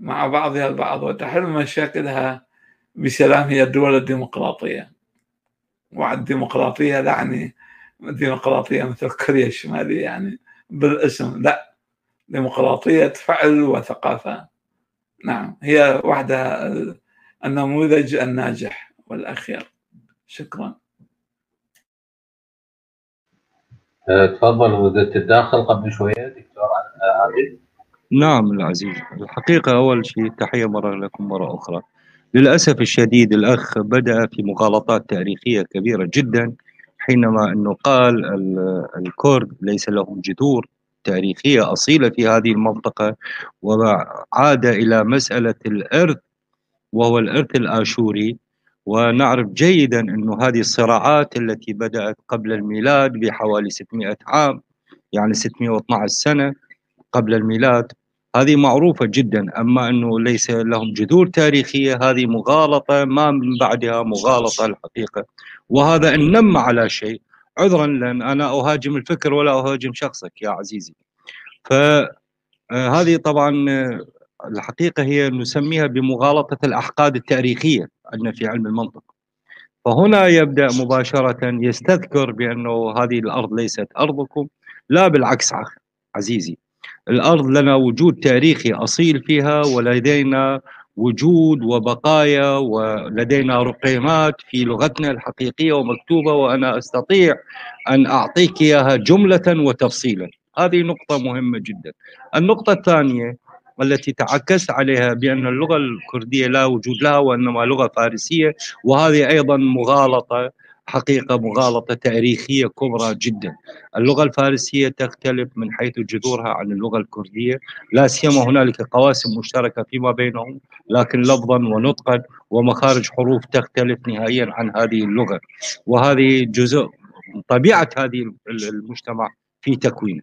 مع بعضها البعض وتحل مشاكلها بسلام هي الدول الديمقراطية. والديمقراطية لا يعني ديمقراطية مثل كوريا الشمالية يعني بالاسم. لا ديمقراطية فعل وثقافة. نعم هي واحدة النموذج الناجح والأخير. شكرا. أه، تفضل ودت تتداخل قبل شوية دكتور عادل نعم العزيز. الحقيقة أول شيء تحية مرة لكم مرة أخرى. للأسف الشديد الأخ بدأ في مغالطات تاريخية كبيرة جدا حينما أنه قال الكرد ليس لهم جذور تاريخية أصيلة في هذه المنطقة وعاد إلى مسألة الإرث وهو الإرث الآشوري. ونعرف جيدا أن هذه الصراعات التي بدأت قبل الميلاد بحوالي 600 عام يعني 612 سنة قبل الميلاد هذه معروفة جدا أما أنه ليس لهم جذور تاريخية هذه مغالطة ما من بعدها مغالطة الحقيقة. وهذا إن نم على شيء عذرا لأن أنا أهاجم الفكر ولا أهاجم شخصك يا عزيزي. فهذه طبعا الحقيقة هي نسميها بمغالطة الأحقاد التاريخية عندنا في علم المنطق. فهنا يبدأ مباشرة يستذكر بأنه هذه الأرض ليست أرضكم لا بالعكس عزيزي. الأرض لنا وجود تاريخي أصيل فيها ولدينا وجود وبقايا ولدينا رقيمات في لغتنا الحقيقية ومكتوبة وأنا أستطيع أن أعطيك إياها جملة وتفصيلا. هذه نقطة مهمة جدا. النقطة الثانية والتي تعكست عليها بأن اللغة الكردية لا وجود لها وإنما لغة فارسية وهذه أيضا مغالطة حقيقة مغالطة تاريخية كبرى جدا. اللغة الفارسية تختلف من حيث جذورها عن اللغة الكردية. لا سيما هنالك قواسم مشتركة فيما بينهم لكن لفظا ونطقا ومخارج حروف تختلف نهائيا عن هذه اللغة. وهذه جزء طبيعة هذه المجتمع في تكوينه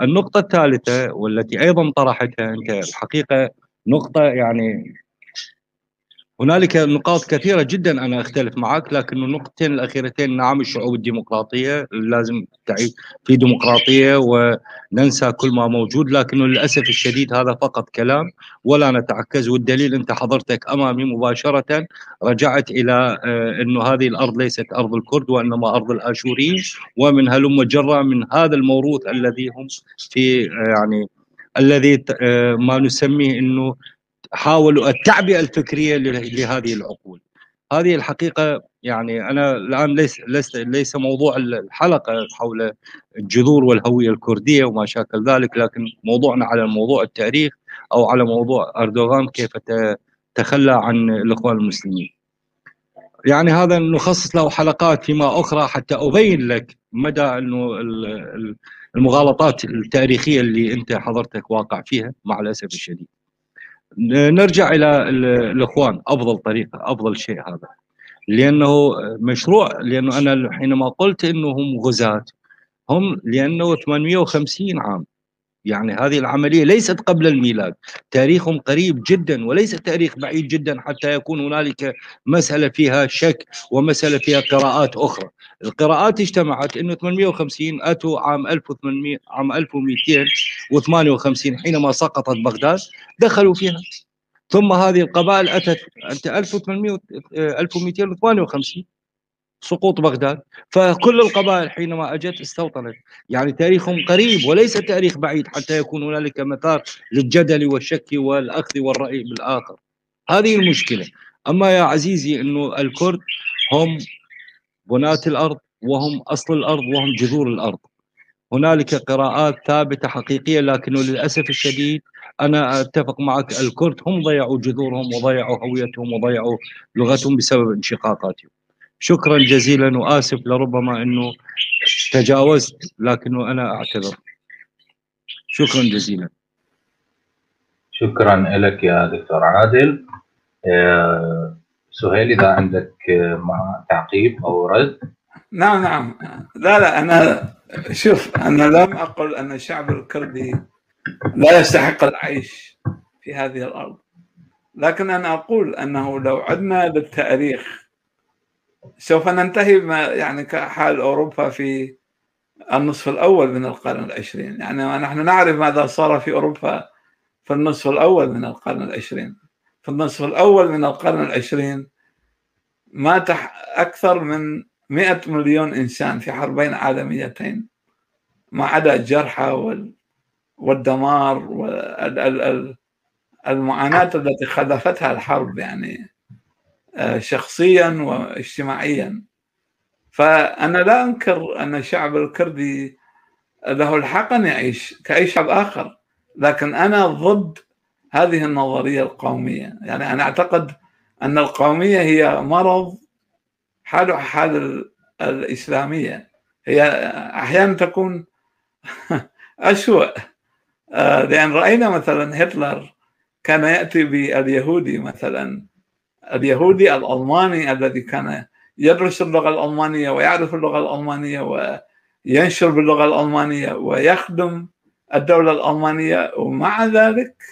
النقطة الثالثة والتي أيضا طرحتها أنت الحقيقة نقطة يعني هنالك نقاط كثيرة جدا أنا أختلف معك لكن النقطتين الأخيرتين نعم الشعوب الديمقراطية لازم تعيش في ديمقراطية وننسى كل ما موجود لكن للأسف الشديد هذا فقط كلام ولا نتعكز والدليل أنت حضرتك أمامي مباشرة رجعت إلى آه، أنه هذه الأرض ليست أرض الكرد وإنما أرض الآشوريين ومن هلم جرة من هذا الموروث الذي هم في آه، يعني الذي آه، ما نسميه إنه حاولوا التعبئة الفكرية لهذه العقول هذه الحقيقة يعني أنا الآن ليس ليس ليس موضوع الحلقة حول الجذور والهوية الكردية وما شاكل ذلك لكن موضوعنا على موضوع التاريخ أو على موضوع أردوغان كيف تخلى عن الإخوان المسلمين. يعني هذا نخصص له حلقات فيما أخرى حتى أبين لك مدى إنه المغالطات التاريخية اللي أنت حضرتك واقع فيها مع الأسف الشديد. نرجع إلى الإخوان. أفضل طريقة أفضل شيء هذا. لأنه مشروع لأنه أنا حينما قلت انه هم غزاة هم لأنه 850 عام. يعني هذه العملية ليست قبل الميلاد. تاريخهم قريب جدا وليس تاريخ بعيد جدا حتى يكون هنالك مسألة فيها شك ومسألة فيها قراءات أخرى. القراءات اجتمعت أنه 850 أتوا عام 1800 عام 1258 حينما سقطت بغداد دخلوا فيها. ثم هذه القبائل أتت أنت 1800 1258 سقوط بغداد فكل القبائل حينما أجت استوطنت. يعني تاريخهم قريب وليس تاريخ بعيد حتى يكون هنالك مثار للجدل والشك والأخذ والرأي بالآخر. هذه المشكلة. أما يا عزيزي إنه الكرد هم بناة الأرض وهم أصل الأرض وهم جذور الأرض. هنالك قراءات ثابتة حقيقية لكنه للأسف الشديد أنا أتفق معك الكرد هم ضيعوا جذورهم وضيعوا هويتهم وضيعوا لغتهم بسبب انشقاقاتهم. شكرا جزيلا وآسف لربما إنه تجاوزت لكنه أنا أعتذر. شكرا جزيلا. شكرا لك يا دكتور عادل. آه، سهيل إذا عندك مع تعقيب أو رد. نعم نعم. لا لا أنا شوف أنا لم أقل أن الشعب الكردي لا يستحق العيش في هذه الأرض. لكن أنا أقول أنه لو عدنا للتاريخ سوف ننتهي ما يعني كحال أوروبا في النصف الأول من القرن العشرين. يعني نحن نعرف ماذا صار في أوروبا في النصف الأول من القرن العشرين. في النصف الأول من القرن العشرين مات أكثر من 100 مليون إنسان في حربين عالميتين ما عدا الجرحى والدمار والمعاناة التي خلفتها الحرب يعني. شخصيا واجتماعيا. فأنا لا أنكر أن الشعب الكردي له الحق أن يعيش كأي شعب آخر لكن أنا ضد هذه النظرية القومية. يعني أنا أعتقد أن القومية هي مرض حاله حال الإسلامية. هي أحيانا تكون *laughs* أسوأ. آه، لأن رأينا مثلا هتلر كان يأتي باليهودي مثلا. اليهودي الألماني الذي كان يدرس اللغة الألمانية ويعرف اللغة الألمانية وينشر باللغة الألمانية ويخدم الدولة الألمانية. ومع ذلك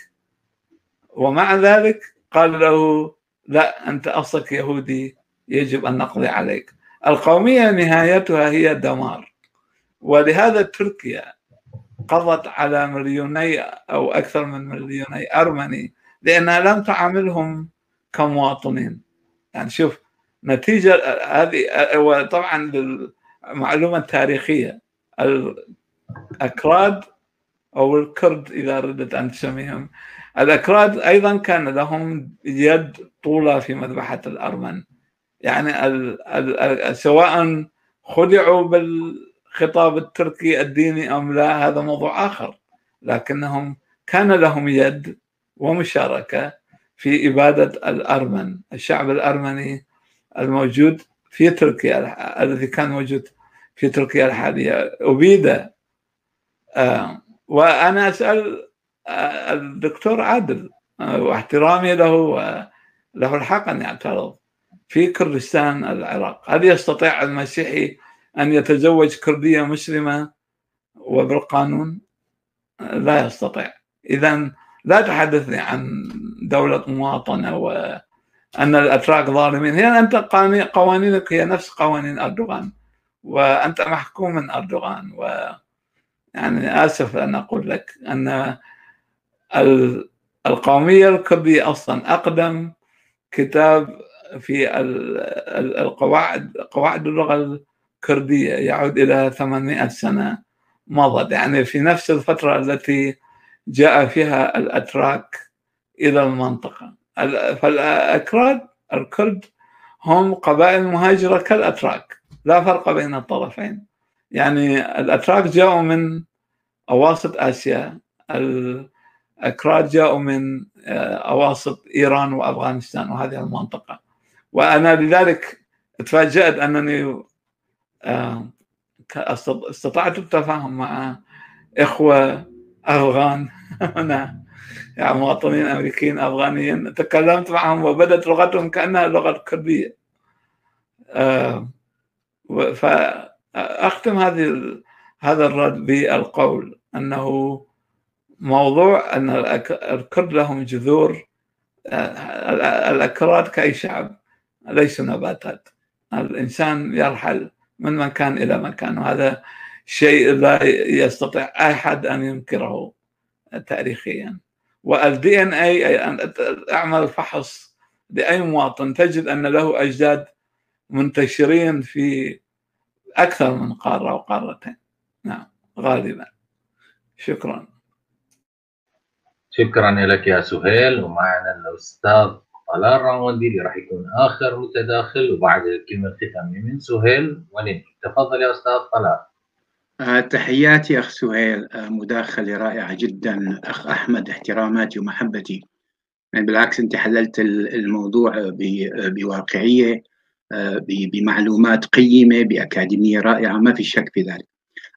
ومع ذلك قال له لا أنت أصلك يهودي يجب أن نقضي عليك. القومية نهايتها هي الدمار ولهذا تركيا قضت على مليوني أو أكثر من مليوني أرمني لأنها لم تعاملهم كمواطنين يعني شوف نتيجة هذه وطبعا للمعلومة التاريخية. الأكراد أو الكرد إذا ردت أن تسميهم. الأكراد أيضا كان لهم يد طولة في مذبحة الأرمن. يعني سواء خدعوا بالخطاب التركي الديني أم لا هذا موضوع آخر. لكنهم كان لهم يد ومشاركة في إبادة الأرمن. الشعب الأرمني الموجود في تركيا الذي كان موجود في تركيا الحالية. أبيد آه وأنا أسأل آه الدكتور عادل آه واحترامي له له الحق أن يعترض في كردستان العراق. هل يستطيع المسيحي أن يتزوج كردية مسلمة وبالقانون؟ لا يستطيع. إذا لا تحدثني عن دولة مواطنة وأن الأتراك ظالمين. هي أنت قوانينك هي نفس قوانين أردوغان وأنت محكوم من أردوغان و يعني آسف أن أقول لك أن القومية الكردية أصلا أقدم كتاب في القواعد قواعد اللغة الكردية يعود إلى 800 سنة مضت. يعني في نفس الفترة التي جاء فيها الأتراك إلى المنطقة. فالأكراد الكرد هم قبائل مهاجرة كالأتراك لا فرق بين الطرفين. يعني الأتراك جاءوا من أواسط آسيا الأكراد جاءوا من آه، أواسط إيران وأفغانستان وهذه المنطقة. وأنا لذلك تفاجأت أنني آه، استطعت التفاهم مع إخوة أفغان *laughs* هنا يعني مواطنين أمريكيين أفغانيين. تكلمت معهم وبدت لغتهم كأنها اللغة الكردية آه، فأختم هذه هذا الرد بالقول أنه موضوع أن الكرد لهم جذور آه، الأكراد كأي شعب ليسوا نباتات. الإنسان يرحل من مكان إلى مكان وهذا شيء لا يستطيع أحد أن ينكره. تاريخيا. والدي ان اي أن أعمل فحص لأي مواطن تجد أن له أجداد منتشرين في أكثر من قارة وقارتين نعم غالبا. شكرا. شكرا لك يا سهيل. ومعنا الأستاذ طلال راوندي اللي راح يكون آخر متداخل. وبعد الكلمة الختاميه من سهيل وننهي تفضل يا أستاذ طلال. تحياتي أخ سهيل آه، مداخلة رائعة جدا. أخ أحمد احتراماتي ومحبتي. يعني بالعكس أنت حللت الموضوع بواقعية آه، بمعلومات قيمة بأكاديمية رائعة ما في شك في ذلك.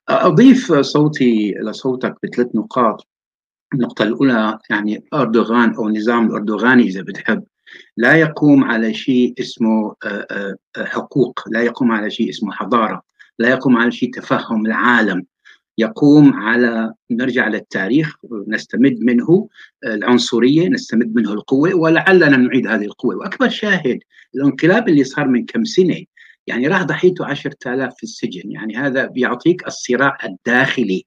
أضيف صوتي لصوتك بثلاث نقاط. النقطة الأولى يعني أردوغان أو نظام الأردوغاني إذا بتحب لا يقوم على شيء اسمه حقوق لا يقوم على شيء اسمه حضارة. لا يقوم على شيء تفهم العالم. يقوم على نرجع للتاريخ نستمد منه العنصرية نستمد منه القوة ولعلنا نعيد هذه القوة. وأكبر شاهد الانقلاب اللي صار من كم سنة يعني راح ضحيته عشرة آلاف في السجن. يعني هذا بيعطيك الصراع الداخلي.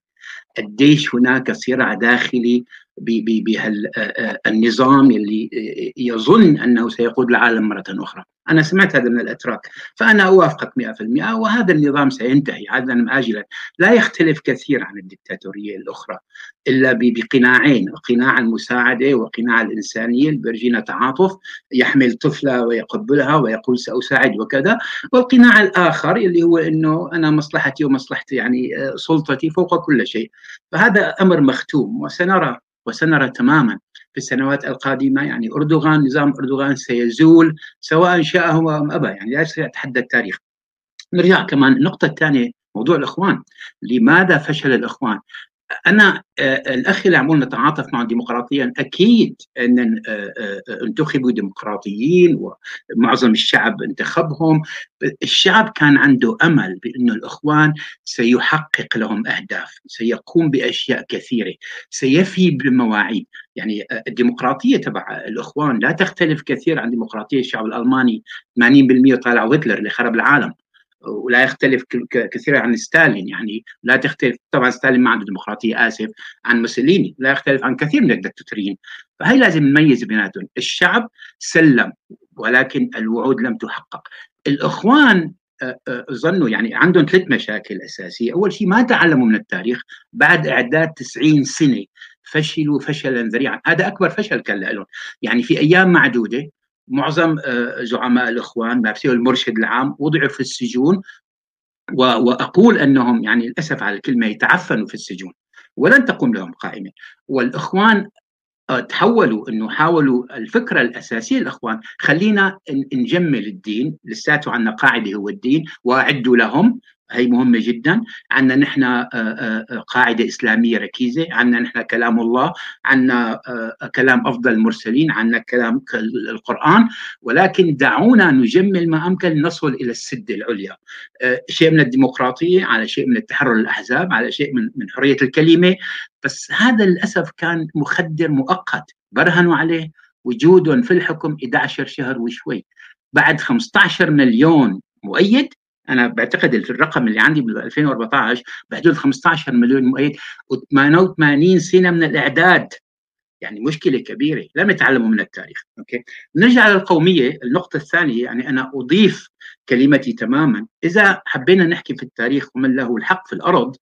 قديش هناك صراع داخلي بهالنظام اللي يظن أنه سيقود العالم مرة أخرى. أنا سمعت هذا من الأتراك فأنا أوافقك 100% وهذا النظام سينتهي عدلا اجلا. لا يختلف كثير عن الدكتاتوريه الأخرى إلا بقناعين قناع المساعدة وقناع الإنسانية. اللي بيرجينا تعاطف يحمل طفلة ويقبلها ويقول سأساعد وكذا. والقناع الآخر اللي هو إنه أنا مصلحتي ومصلحتي يعني سلطتي فوق كل شيء. فهذا أمر مختوم وسنرى وسنرى تماما في السنوات القادمة يعني أردوغان نظام أردوغان سيزول سواء شاءه أم أبى يعني لا يتحدى التاريخ. نرجع كمان النقطة الثانية موضوع الإخوان لماذا فشل الإخوان؟ أنا آه، الأخ اللي عمول نتعاطف معه ديمقراطيا. أكيد أن آه، آه، انتخبوا ديمقراطيين ومعظم الشعب انتخبهم. الشعب كان عنده أمل بأنه الإخوان سيحقق لهم أهداف سيقوم بأشياء كثيرة سيفي بالمواعيد يعني الديمقراطية تبع الإخوان لا تختلف كثير عن ديمقراطية الشعب الألماني. 80% طالع هتلر اللي خرب العالم. ولا يختلف كثيرا عن ستالين يعني لا تختلف. طبعا ستالين ما عنده ديمقراطية آسف عن موسوليني لا يختلف عن كثير من الدكتاتوريين. فهي لازم نميز بيناتهم. الشعب سلم ولكن الوعود لم تحقق. الإخوان آه، آه، ظنوا يعني عندهم ثلاث مشاكل أساسية، أول شيء ما تعلموا من التاريخ. بعد إعداد 90 سنة فشلوا فشلا ذريعا، هذا أكبر فشل كان لهم، يعني في أيام معدودة معظم آه، زعماء الإخوان ما المرشد العام وضعوا في السجون وأقول أنهم يعني للأسف على الكلمة يتعفنوا في السجون ولن تقوم لهم قائمة. والإخوان آه، تحولوا إنه حاولوا الفكرة الأساسية الإخوان خلينا نجمل الدين لساته عنا قاعدة هو الدين وأعدوا لهم هي مهمة جدا. عندنا نحن آه، آه، آه، قاعدة إسلامية ركيزة. عندنا نحن كلام الله. عندنا كلام أفضل المرسلين. عندنا كلام القرآن. ولكن دعونا نجمل ما أمكن نصل إلى السدة العليا. شيء من الديمقراطية على شيء من التحرر الأحزاب على شيء من من حرية الكلمة. بس هذا للأسف كان مخدر مؤقت. برهنوا عليه. وجودهم في الحكم 11 شهر وشوي. بعد 15 مليون مؤيد أنا بعتقد الرقم اللي عندي بال 2014 بحدود 15 مليون مؤيد و88 سنة من الإعداد. يعني مشكلة كبيرة لم يتعلموا من التاريخ. أوكي؟ نرجع للقومية النقطة الثانية يعني أنا أضيف كلمتي تماما. إذا حبينا نحكي في التاريخ ومن له الحق في الأرض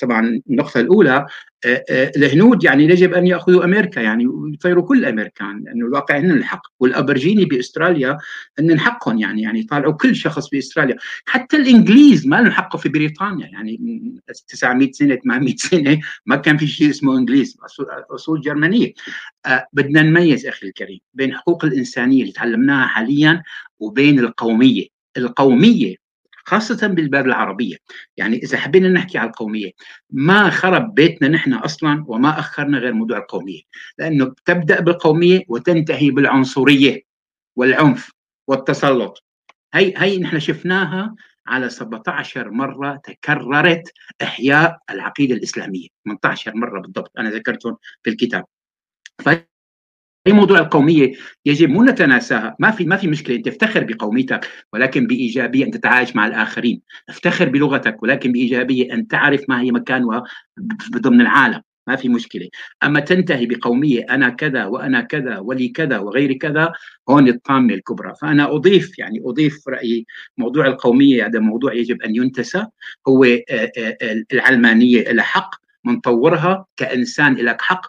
طبعا النقطة الأولى آه، آه، الهنود يعني يجب أن يأخذوا أمريكا يعني ويطيروا كل الأمريكان لأنه الواقع هن الحق. والأبرجيني بأستراليا هن حقهم يعني يعني طالعوا كل شخص بأستراليا. حتى الإنجليز ما لهم حقه في بريطانيا يعني 900 سنة 800 سنة ما كان في شيء اسمه إنجليز أصول جرمانية. بدنا نميز أخي الكريم بين حقوق الإنسانية اللي تعلمناها حاليا وبين القومية. القومية خاصة بالباب العربية. يعني إذا حبينا نحكي على القومية ما خرب بيتنا نحن أصلا وما أخرنا غير موضوع القومية. لأنه تبدأ بالقومية وتنتهي بالعنصرية والعنف والتسلط. هي هي نحن شفناها على 17 مرة تكررت إحياء العقيدة الإسلامية. 18 مرة بالضبط أنا ذكرتهم في الكتاب. اي موضوع القومية يجب مو نتناساها. ما في ما في مشكلة. أنت افتخر بقوميتك ولكن بإيجابية أن تتعايش مع الآخرين. افتخر بلغتك ولكن بإيجابية أن تعرف ما هي مكانها ضمن العالم. ما في مشكلة. أما تنتهي بقومية أنا كذا وأنا كذا ولي كذا وغير كذا هون الطامة الكبرى. فأنا أضيف يعني أضيف رأيي. موضوع القومية هذا موضوع يجب أن ينتسى. هو العلمانية لها حق منطورها كإنسان لك حق.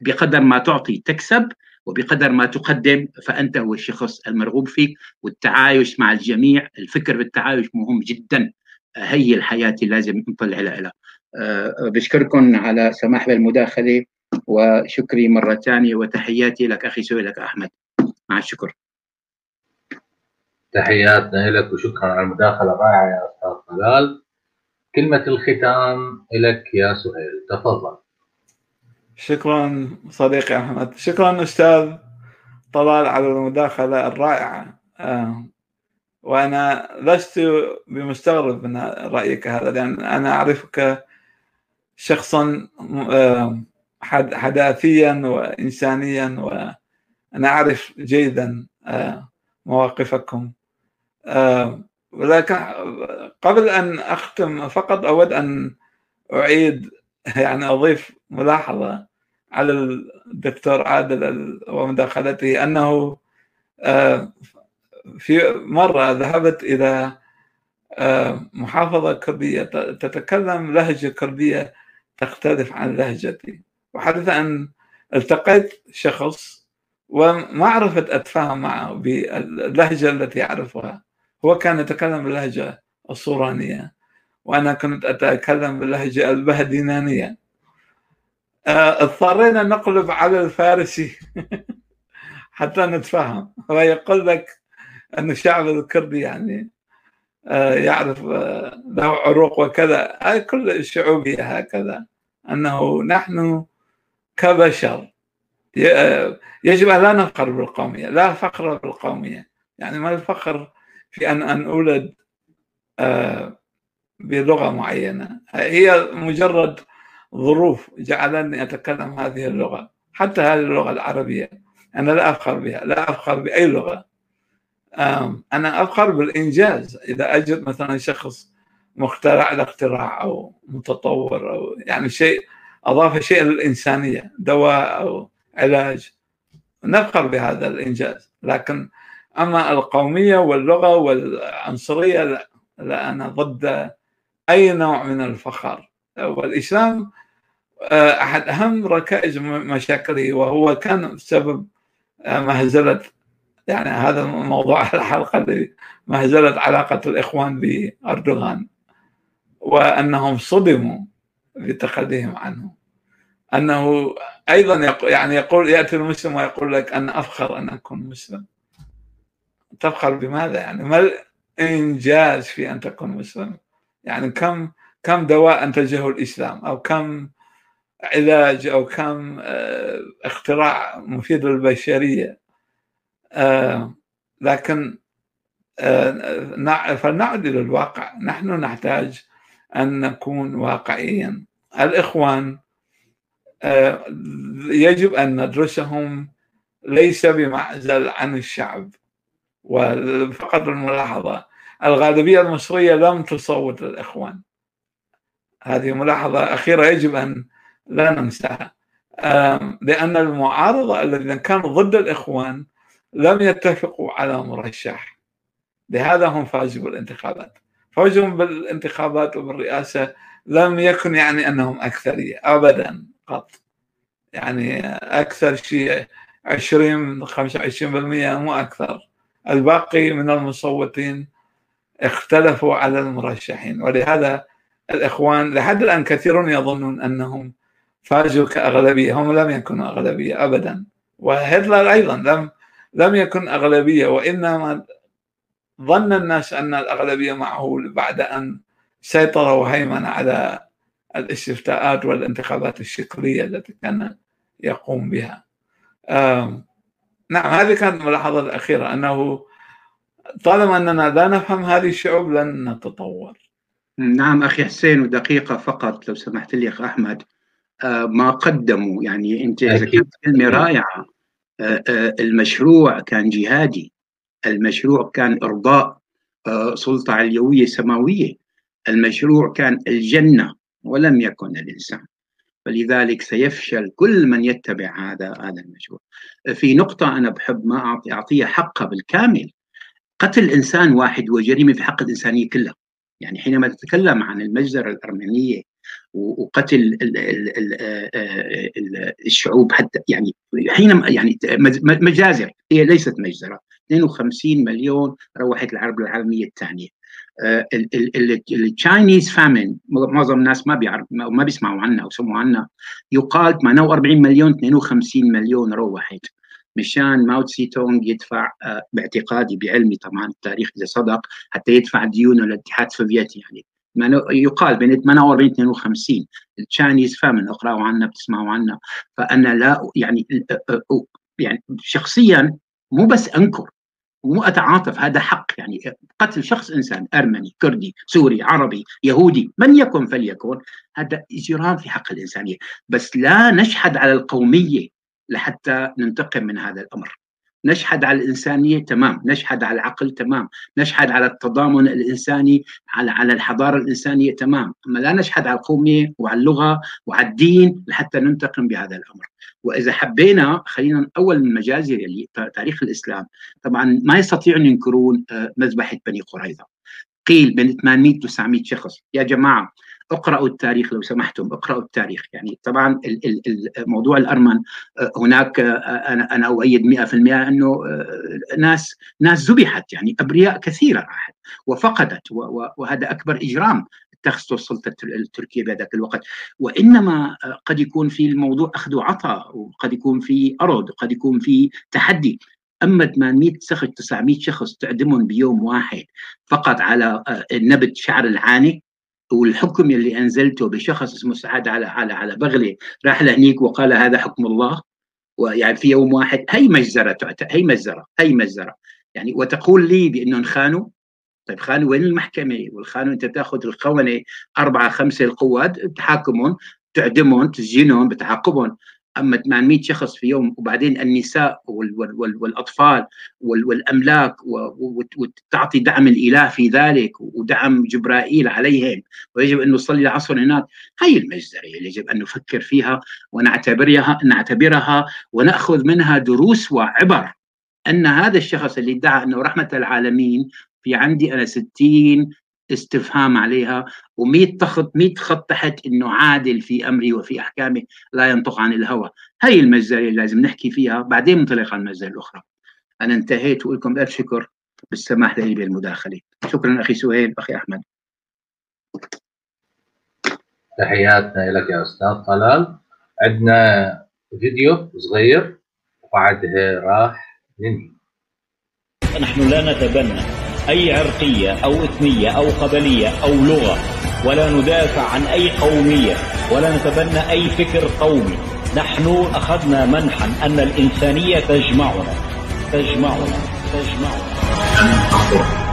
بقدر ما تعطي تكسب وبقدر ما تقدم فأنت هو الشخص المرغوب فيك. والتعايش مع الجميع الفكر بالتعايش مهم جدا. هي الحياة اللي لازم نطلع لها. بشكركم على سماح بالمداخلة وشكري مرة ثانية وتحياتي لك أخي سهيلك أحمد. مع الشكر. تحياتنا لك وشكرا على المداخلة الرائعة يا أستاذ طلال كلمة الختام لك يا سهيل تفضل. شكرا صديقي أحمد. شكرا أستاذ طلال على المداخلة الرائعة. آه، وأنا لست بمستغرب من رأيك هذا لأن أنا أعرفك شخصا آه، حداثيا وانسانيا وأنا أعرف جيدا آه، مواقفكم. ولكن قبل أن أختم فقط أود أن أعيد *laughs* يعني أضيف ملاحظة على الدكتور عادل ومداخلته أنه آه، في مرة ذهبت إلى آه، محافظة كردية تتكلم لهجة كردية تختلف عن لهجتي. وحدث أن التقيت شخص وما عرفت أتفاهم معه باللهجة التي يعرفها هو كان يتكلم باللهجه الصورانيه وأنا كنت اتكلم باللهجه البهدينانية. آه، اضطرينا نقلب على الفارسي *laughs* حتى نتفهم. هو يقول لك أن الشعب الكردي يعني آه، يعرف آه، له عروق وكذا. كل الشعوبيه هكذا. أنه نحن كبشر يجب أن لا نفخر بالقومية لا فخر بالقومية. يعني ما الفخر في أن أن أولد بلغة معينة. هي مجرد ظروف جعلني أتكلم هذه اللغة حتى هذه اللغة العربية. أنا لا أفخر بها لا أفخر بأي لغة. أنا أفخر بالإنجاز. إذا أجد مثلا شخص مخترع الاختراع أو متطور أو يعني شيء أضاف شيء للإنسانية دواء أو علاج نفخر بهذا الإنجاز. لكن أما القومية واللغة والعنصرية لا, لا أنا ضد أي نوع من الفخر؟ والاسلام آه، أحد أهم ركائز مشاكله وهو كان سبب آه، مهزلة يعني هذا موضوع *laughs* الحلقة مهزله علاقة الإخوان بأردوغان وأنهم صدموا بتخليهم عنه. أنه أيضا يعني يقول يأتي المسلم ويقول لك أنا أفخر أن أكون مسلم. تفخر بماذا؟ يعني ما الإنجاز في أن تكون مسلم؟ يعني كم كم دواء أنتجه الإسلام؟ أو كم علاج؟ أو كم آه، اختراع مفيد للبشرية؟ آه، لكن آه، فلنعد إلى الواقع. نحن نحتاج أن نكون واقعيا. الإخوان يجب أن ندرسهم. ليس بمعزل عن الشعب وفقط الملاحظة. الغالبية المصرية لم تصوت للإخوان. هذه ملاحظة أخيرة يجب أن لا ننساها. لأن المعارضة الذين كانوا ضد الإخوان لم يتفقوا على مرشح لهذا هم فازوا بالانتخابات. فوزهم بالانتخابات وبالرئاسة لم يكن يعني أنهم أكثرية أبدا قط. يعني أكثر شيء 20 25% مو أكثر. الباقي من المصوتين اختلفوا على المرشحين. ولهذا الإخوان لحد الآن كثيرون يظنون أنهم فازوا كأغلبية. هم لم يكونوا أغلبية أبدا. وهتلر أيضا لم لم يكن أغلبية. وإنما ظن الناس أن الأغلبية معه بعد أن سيطر وهيمن على الاستفتاءات والانتخابات الشكلية التي كان يقوم بها. نعم هذه كانت الملاحظة الأخيرة أنه طالما أننا لا نفهم هذه الشعوب لن نتطور. نعم أخي حسين ودقيقة فقط لو سمحت لي أخ أحمد. آه، ما قدموا يعني أنت ذكرت كلمه رائعة. آه، آه، المشروع كان جهادي. المشروع كان إرضاء. سلطة علوية سماوية. المشروع كان الجنة ولم يكن الإنسان. فلذلك سيفشل كل من يتبع هذا هذا المشروع. في نقطة أنا بحب ما أعطي أعطيها حقها بالكامل. قتل إنسان واحد هو جريمه في حق الإنسانية كلها. يعني حينما تتكلم عن المجزرة الأرمينية وقتل الشعوب حتى يعني حينما يعني مجازر هي ليست مجزرة. 52 مليون روحت الحرب العالميه الثانية. ال Chinese famine معظم الناس ما بيعرف ما بيسمعوا عنها أو سمعوا عنها يقال 48 مليون 52 مليون روحت. مشان ماو تسي تونغ يدفع آه، باعتقادي بعلمي طبعا التاريخ إذا صدق حتى يدفع ديونه للاتحاد السوفيتي. يعني يقال بين 48 52 ال Chinese famine اقرأوا عنها بتسمعوا عنها فأنا لا يعني يعني شخصيا مو بس أنكر مو أتعاطف هذا حق. يعني قتل شخص إنسان أرمني كردي سوري عربي يهودي من يكن فليكن هذا إجرام في حق الإنسانية. بس لا نشحد على القومية لحتى ننتقم من هذا الأمر. نشحد على الإنسانية تمام نشحد على العقل تمام نشحد على التضامن الإنساني على على الحضارة الإنسانية تمام. أما لا نشحد على القوميه وعلى اللغة وعلى الدين لحتى ننتقم بهذا الأمر. وإذا حبينا خلينا أول من اللي تاريخ الإسلام طبعا ما يستطيعون ينكرون آه، مذبحة بني قريظة. قيل بين 800 900 شخص يا جماعة اقرأوا التاريخ لو سمحتم اقرأوا التاريخ. يعني طبعا موضوع الأرمن آه، هناك آه، أنا أنا أؤيد 100% أنه ناس ناس ذبحت يعني أبرياء كثيرة راحت وفقدت وهذا أكبر إجرام تخص السلطة التركية بهذاك الوقت. وإنما قد يكون في الموضوع أخذ وعطاء وقد يكون في أرض قد يكون في تحدي. أما 800 شخص 900 شخص تعدمهم بيوم واحد فقط على آه، نبت شعر العاني والحكم اللي أنزلته بشخص اسمه سعد على على على بغله راح لهنيك وقال هذا حكم الله. ويعني في يوم واحد هي مجزرة هي مجزرة هي مجزرة. يعني وتقول لي بأنهم خانوا. طيب خانوا وين المحكمة؟ والخانوا أنت تأخذ الخونه أربعة خمسة القوات تحاكمهم تعدمهم تسجنهم بتعاقبهم أما 800 شخص في يوم وبعدين النساء والأطفال والأملاك وتعطي دعم الإله في ذلك ودعم جبرائيل عليهم. ويجب أن نصلي العصر هناك. هي المجزرة اللي يجب أن نفكر فيها ونعتبرها نعتبرها ونأخذ منها دروس وعبر أن هذا الشخص اللي ادعى أنه رحمة العالمين في عندي أنا 60 استفهام عليها و100 خط 100 خط تحت إنه عادل في امره وفي احكامه لا ينطق عن الهوى. هي المجزرة اللي لازم نحكي فيها بعدين ننطلق على المجزرة الأخرى. أنا انتهيت واقول لكم ألف شكر. بالسماح لي بالمداخله شكرا أخي سهيل أخي أحمد. تحياتنا لك يا أستاذ طلال. عندنا فيديو صغير وبعدها راح ننهي. نحن لا نتبنى. أي عرقية أو إثنية أو قبلية أو لغة ولا ندافع عن أي قومية ولا نتبنى أي فكر قومي. نحن أخذنا منحا أن الإنسانية تجمعنا. تجمعنا. تجمعنا.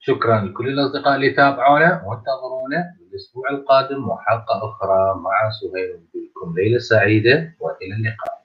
شكرا لكل الأصدقاء اللي تابعونا وانتظرونا الأسبوع القادم وحلقة أخرى مع سهيل بكم ليلة سعيدة وإلى اللقاء.